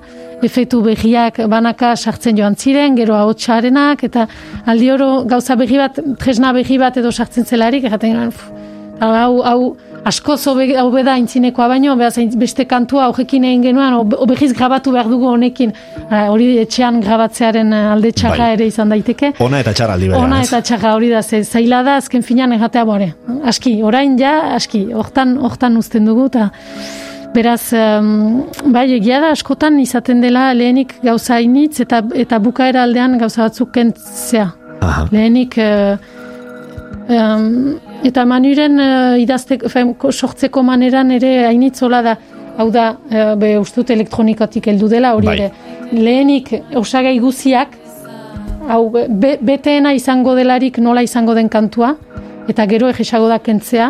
efektu behiak banaka sartzen joan ziren gero ahotsarenak eta aldi oro gauza behi bat tresna behi bat edo sartzen zelarik jaten genuen, "Uf, hau, hau asko zobe hobe da aintzinekoa baino, behaz, aintz- beste kantua horrekin egin genuen, o- o behiz grabatu behar dugu honekin. Ah, hori etxean grabatzearen eh, alde txarra Bai. ere izan daiteke. Ona eta txarra aldi Ona eta txarra hori da, ze zaila da, azken finean egatea bore. Aski, orain ja, aski, hortan, hortan uzten dugu, eta beraz, em, bai, egia da, askotan izaten dela lehenik gauza initz, eta, eta bukaera aldean gauza batzuk kentzea. Aha. Lehenik, eh, em, eta manuren uh, idazteko, fem, ko- sortzeko maneran ere hainitzola da, hau da, eh, be ustut elektronikatik heldu dela, hori Bai. ere. Lehenik, osagai guziak, hau, be, beteena izango delarik nola izango den kantua, eta gero egisago da kentzea.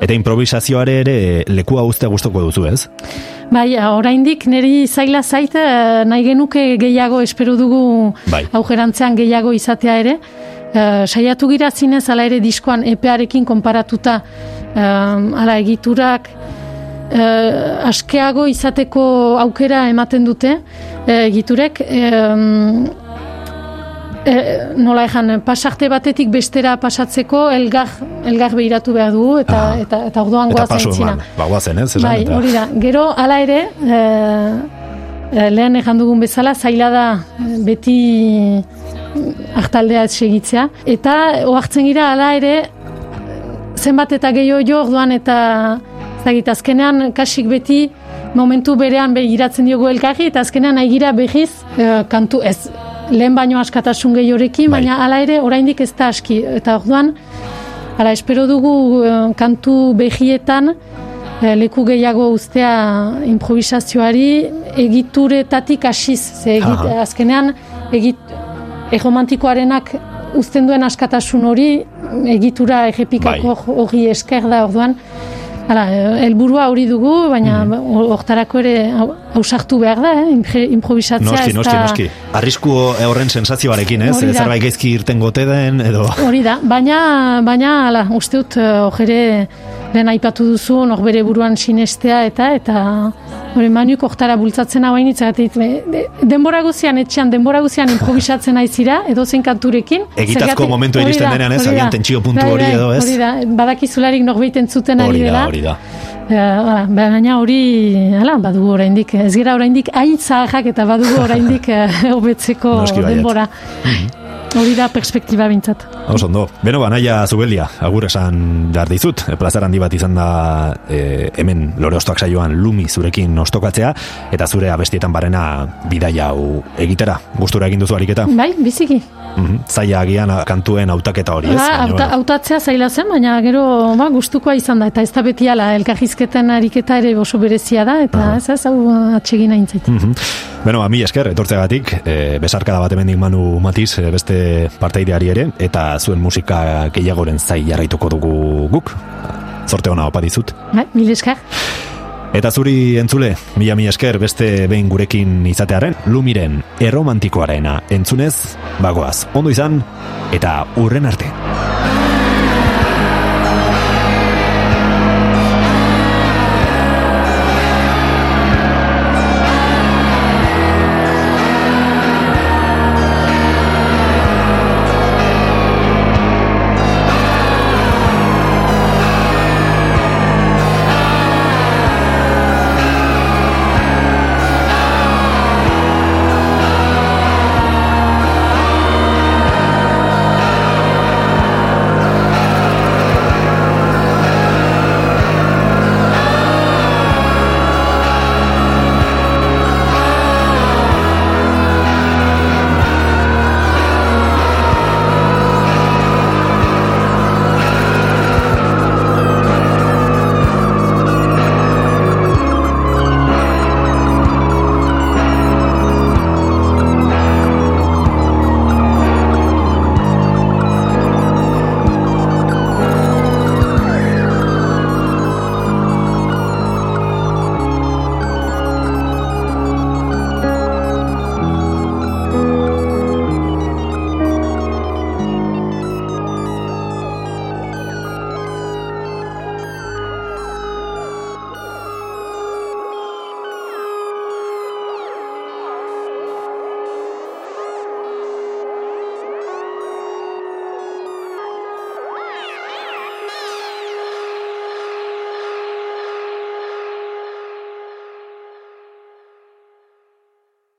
Eta improvisazioare ere lekua uztea gustoko duzu, ez? Bai, oraindik niri zaila zait, eh, nahi genuke gehiago espero dugu Bai. augerantzean gehiago izatea ere. Eh, saiatu gira zinez, ala ere diskoan epearekin konparatuta, eh, ala egiturak, eh, askeago izateko aukera ematen dute, eh, egiturek, eh, E, nola ejan, pasarte batetik bestera pasatzeko elgar, elgar behiratu behar dugu eta, Aha. eta, eta orduan goazen zina. eman, ba, guazen, ez? Bai, hori da. Gero, hala ere, e, e, lehen ejan dugun bezala, zaila da e, beti hartaldea ez segitzea. Eta, oartzen gira, hala ere, zenbat eta gehiago jo, orduan eta zagit, azkenean kasik beti momentu berean begiratzen diogu elkarri, eta azkenean nahi gira behiz, e, kantu ez, lehen baino askatasun gehiorekin, Bai. baina hala ere oraindik ez da aski. Eta orduan, hala, espero dugu eh, kantu behietan eh, leku gehiago uztea improvisazioari egituretatik hasiz. Ze egit, azkenean egit, erromantikoarenak uzten duen askatasun hori egitura errepikako Bai. hori esker da orduan. Hala, eh, helburua hori dugu, baina Mhm. hortarako ere hau- hausartu behar da, eh? improvisatzea Noski, noski, noski. Arrisku horren sensazioarekin, ez? Hori. Zerbait gaizki irten gote den, edo... Hori da, baina, baina, ala, uste dut, eh, ere lehen aipatu duzu, nor bere buruan sinestea eta, eta, hori, manuk oktara bultzatzen hau hainitzatik, denbora guzian, etxean, denbora guzian improvisatzen aizira, edo zen kanturekin. Egitazko hori iristen denean, ez? Agian tentsio puntu Bai, hori bai, edo, ez? Hori da, badakizularik norbait entzuten ari Hori da, dela. hori da. Hala, baina hori, hala, badugu oraindik, ez gira oraindik hain zaharrak eta badugu oraindik eh, hobetzeko denbora. Hori da perspektiba bintzat. Oso ondo. Beno, ba, naia zubelia, agur esan behar dizut. Plazer handi bat izan da e, hemen lore ostoak saioan lumi zurekin ostokatzea, eta zure abestietan barena bidaia hau egitera. Gustura egin duzu ariketa? Bai, biziki. Mhm. Zaila agian kantuen hautaketa hori, ez? Ba, bueno. hautatzea zaila zen, baina gero ba, gustukoa izan da, eta ez da beti ala, elkarrizketen ariketa ere oso berezia da, eta ez ez, hau atsegin aintzait. Mhm. Beno, ba, mi esker, etortzeagatik, e, besarkada bat hemendik Manu Matiz, e, beste parteideari ere, eta zuen musika gehiagoren zai jarraituko dugu guk. Zorte ona opa dizut. Bai, mil esker. Eta zuri entzule, mila mi esker beste behin gurekin izatearen, lumiren erromantikoarena entzunez, bagoaz, ondo izan, eta urren arte.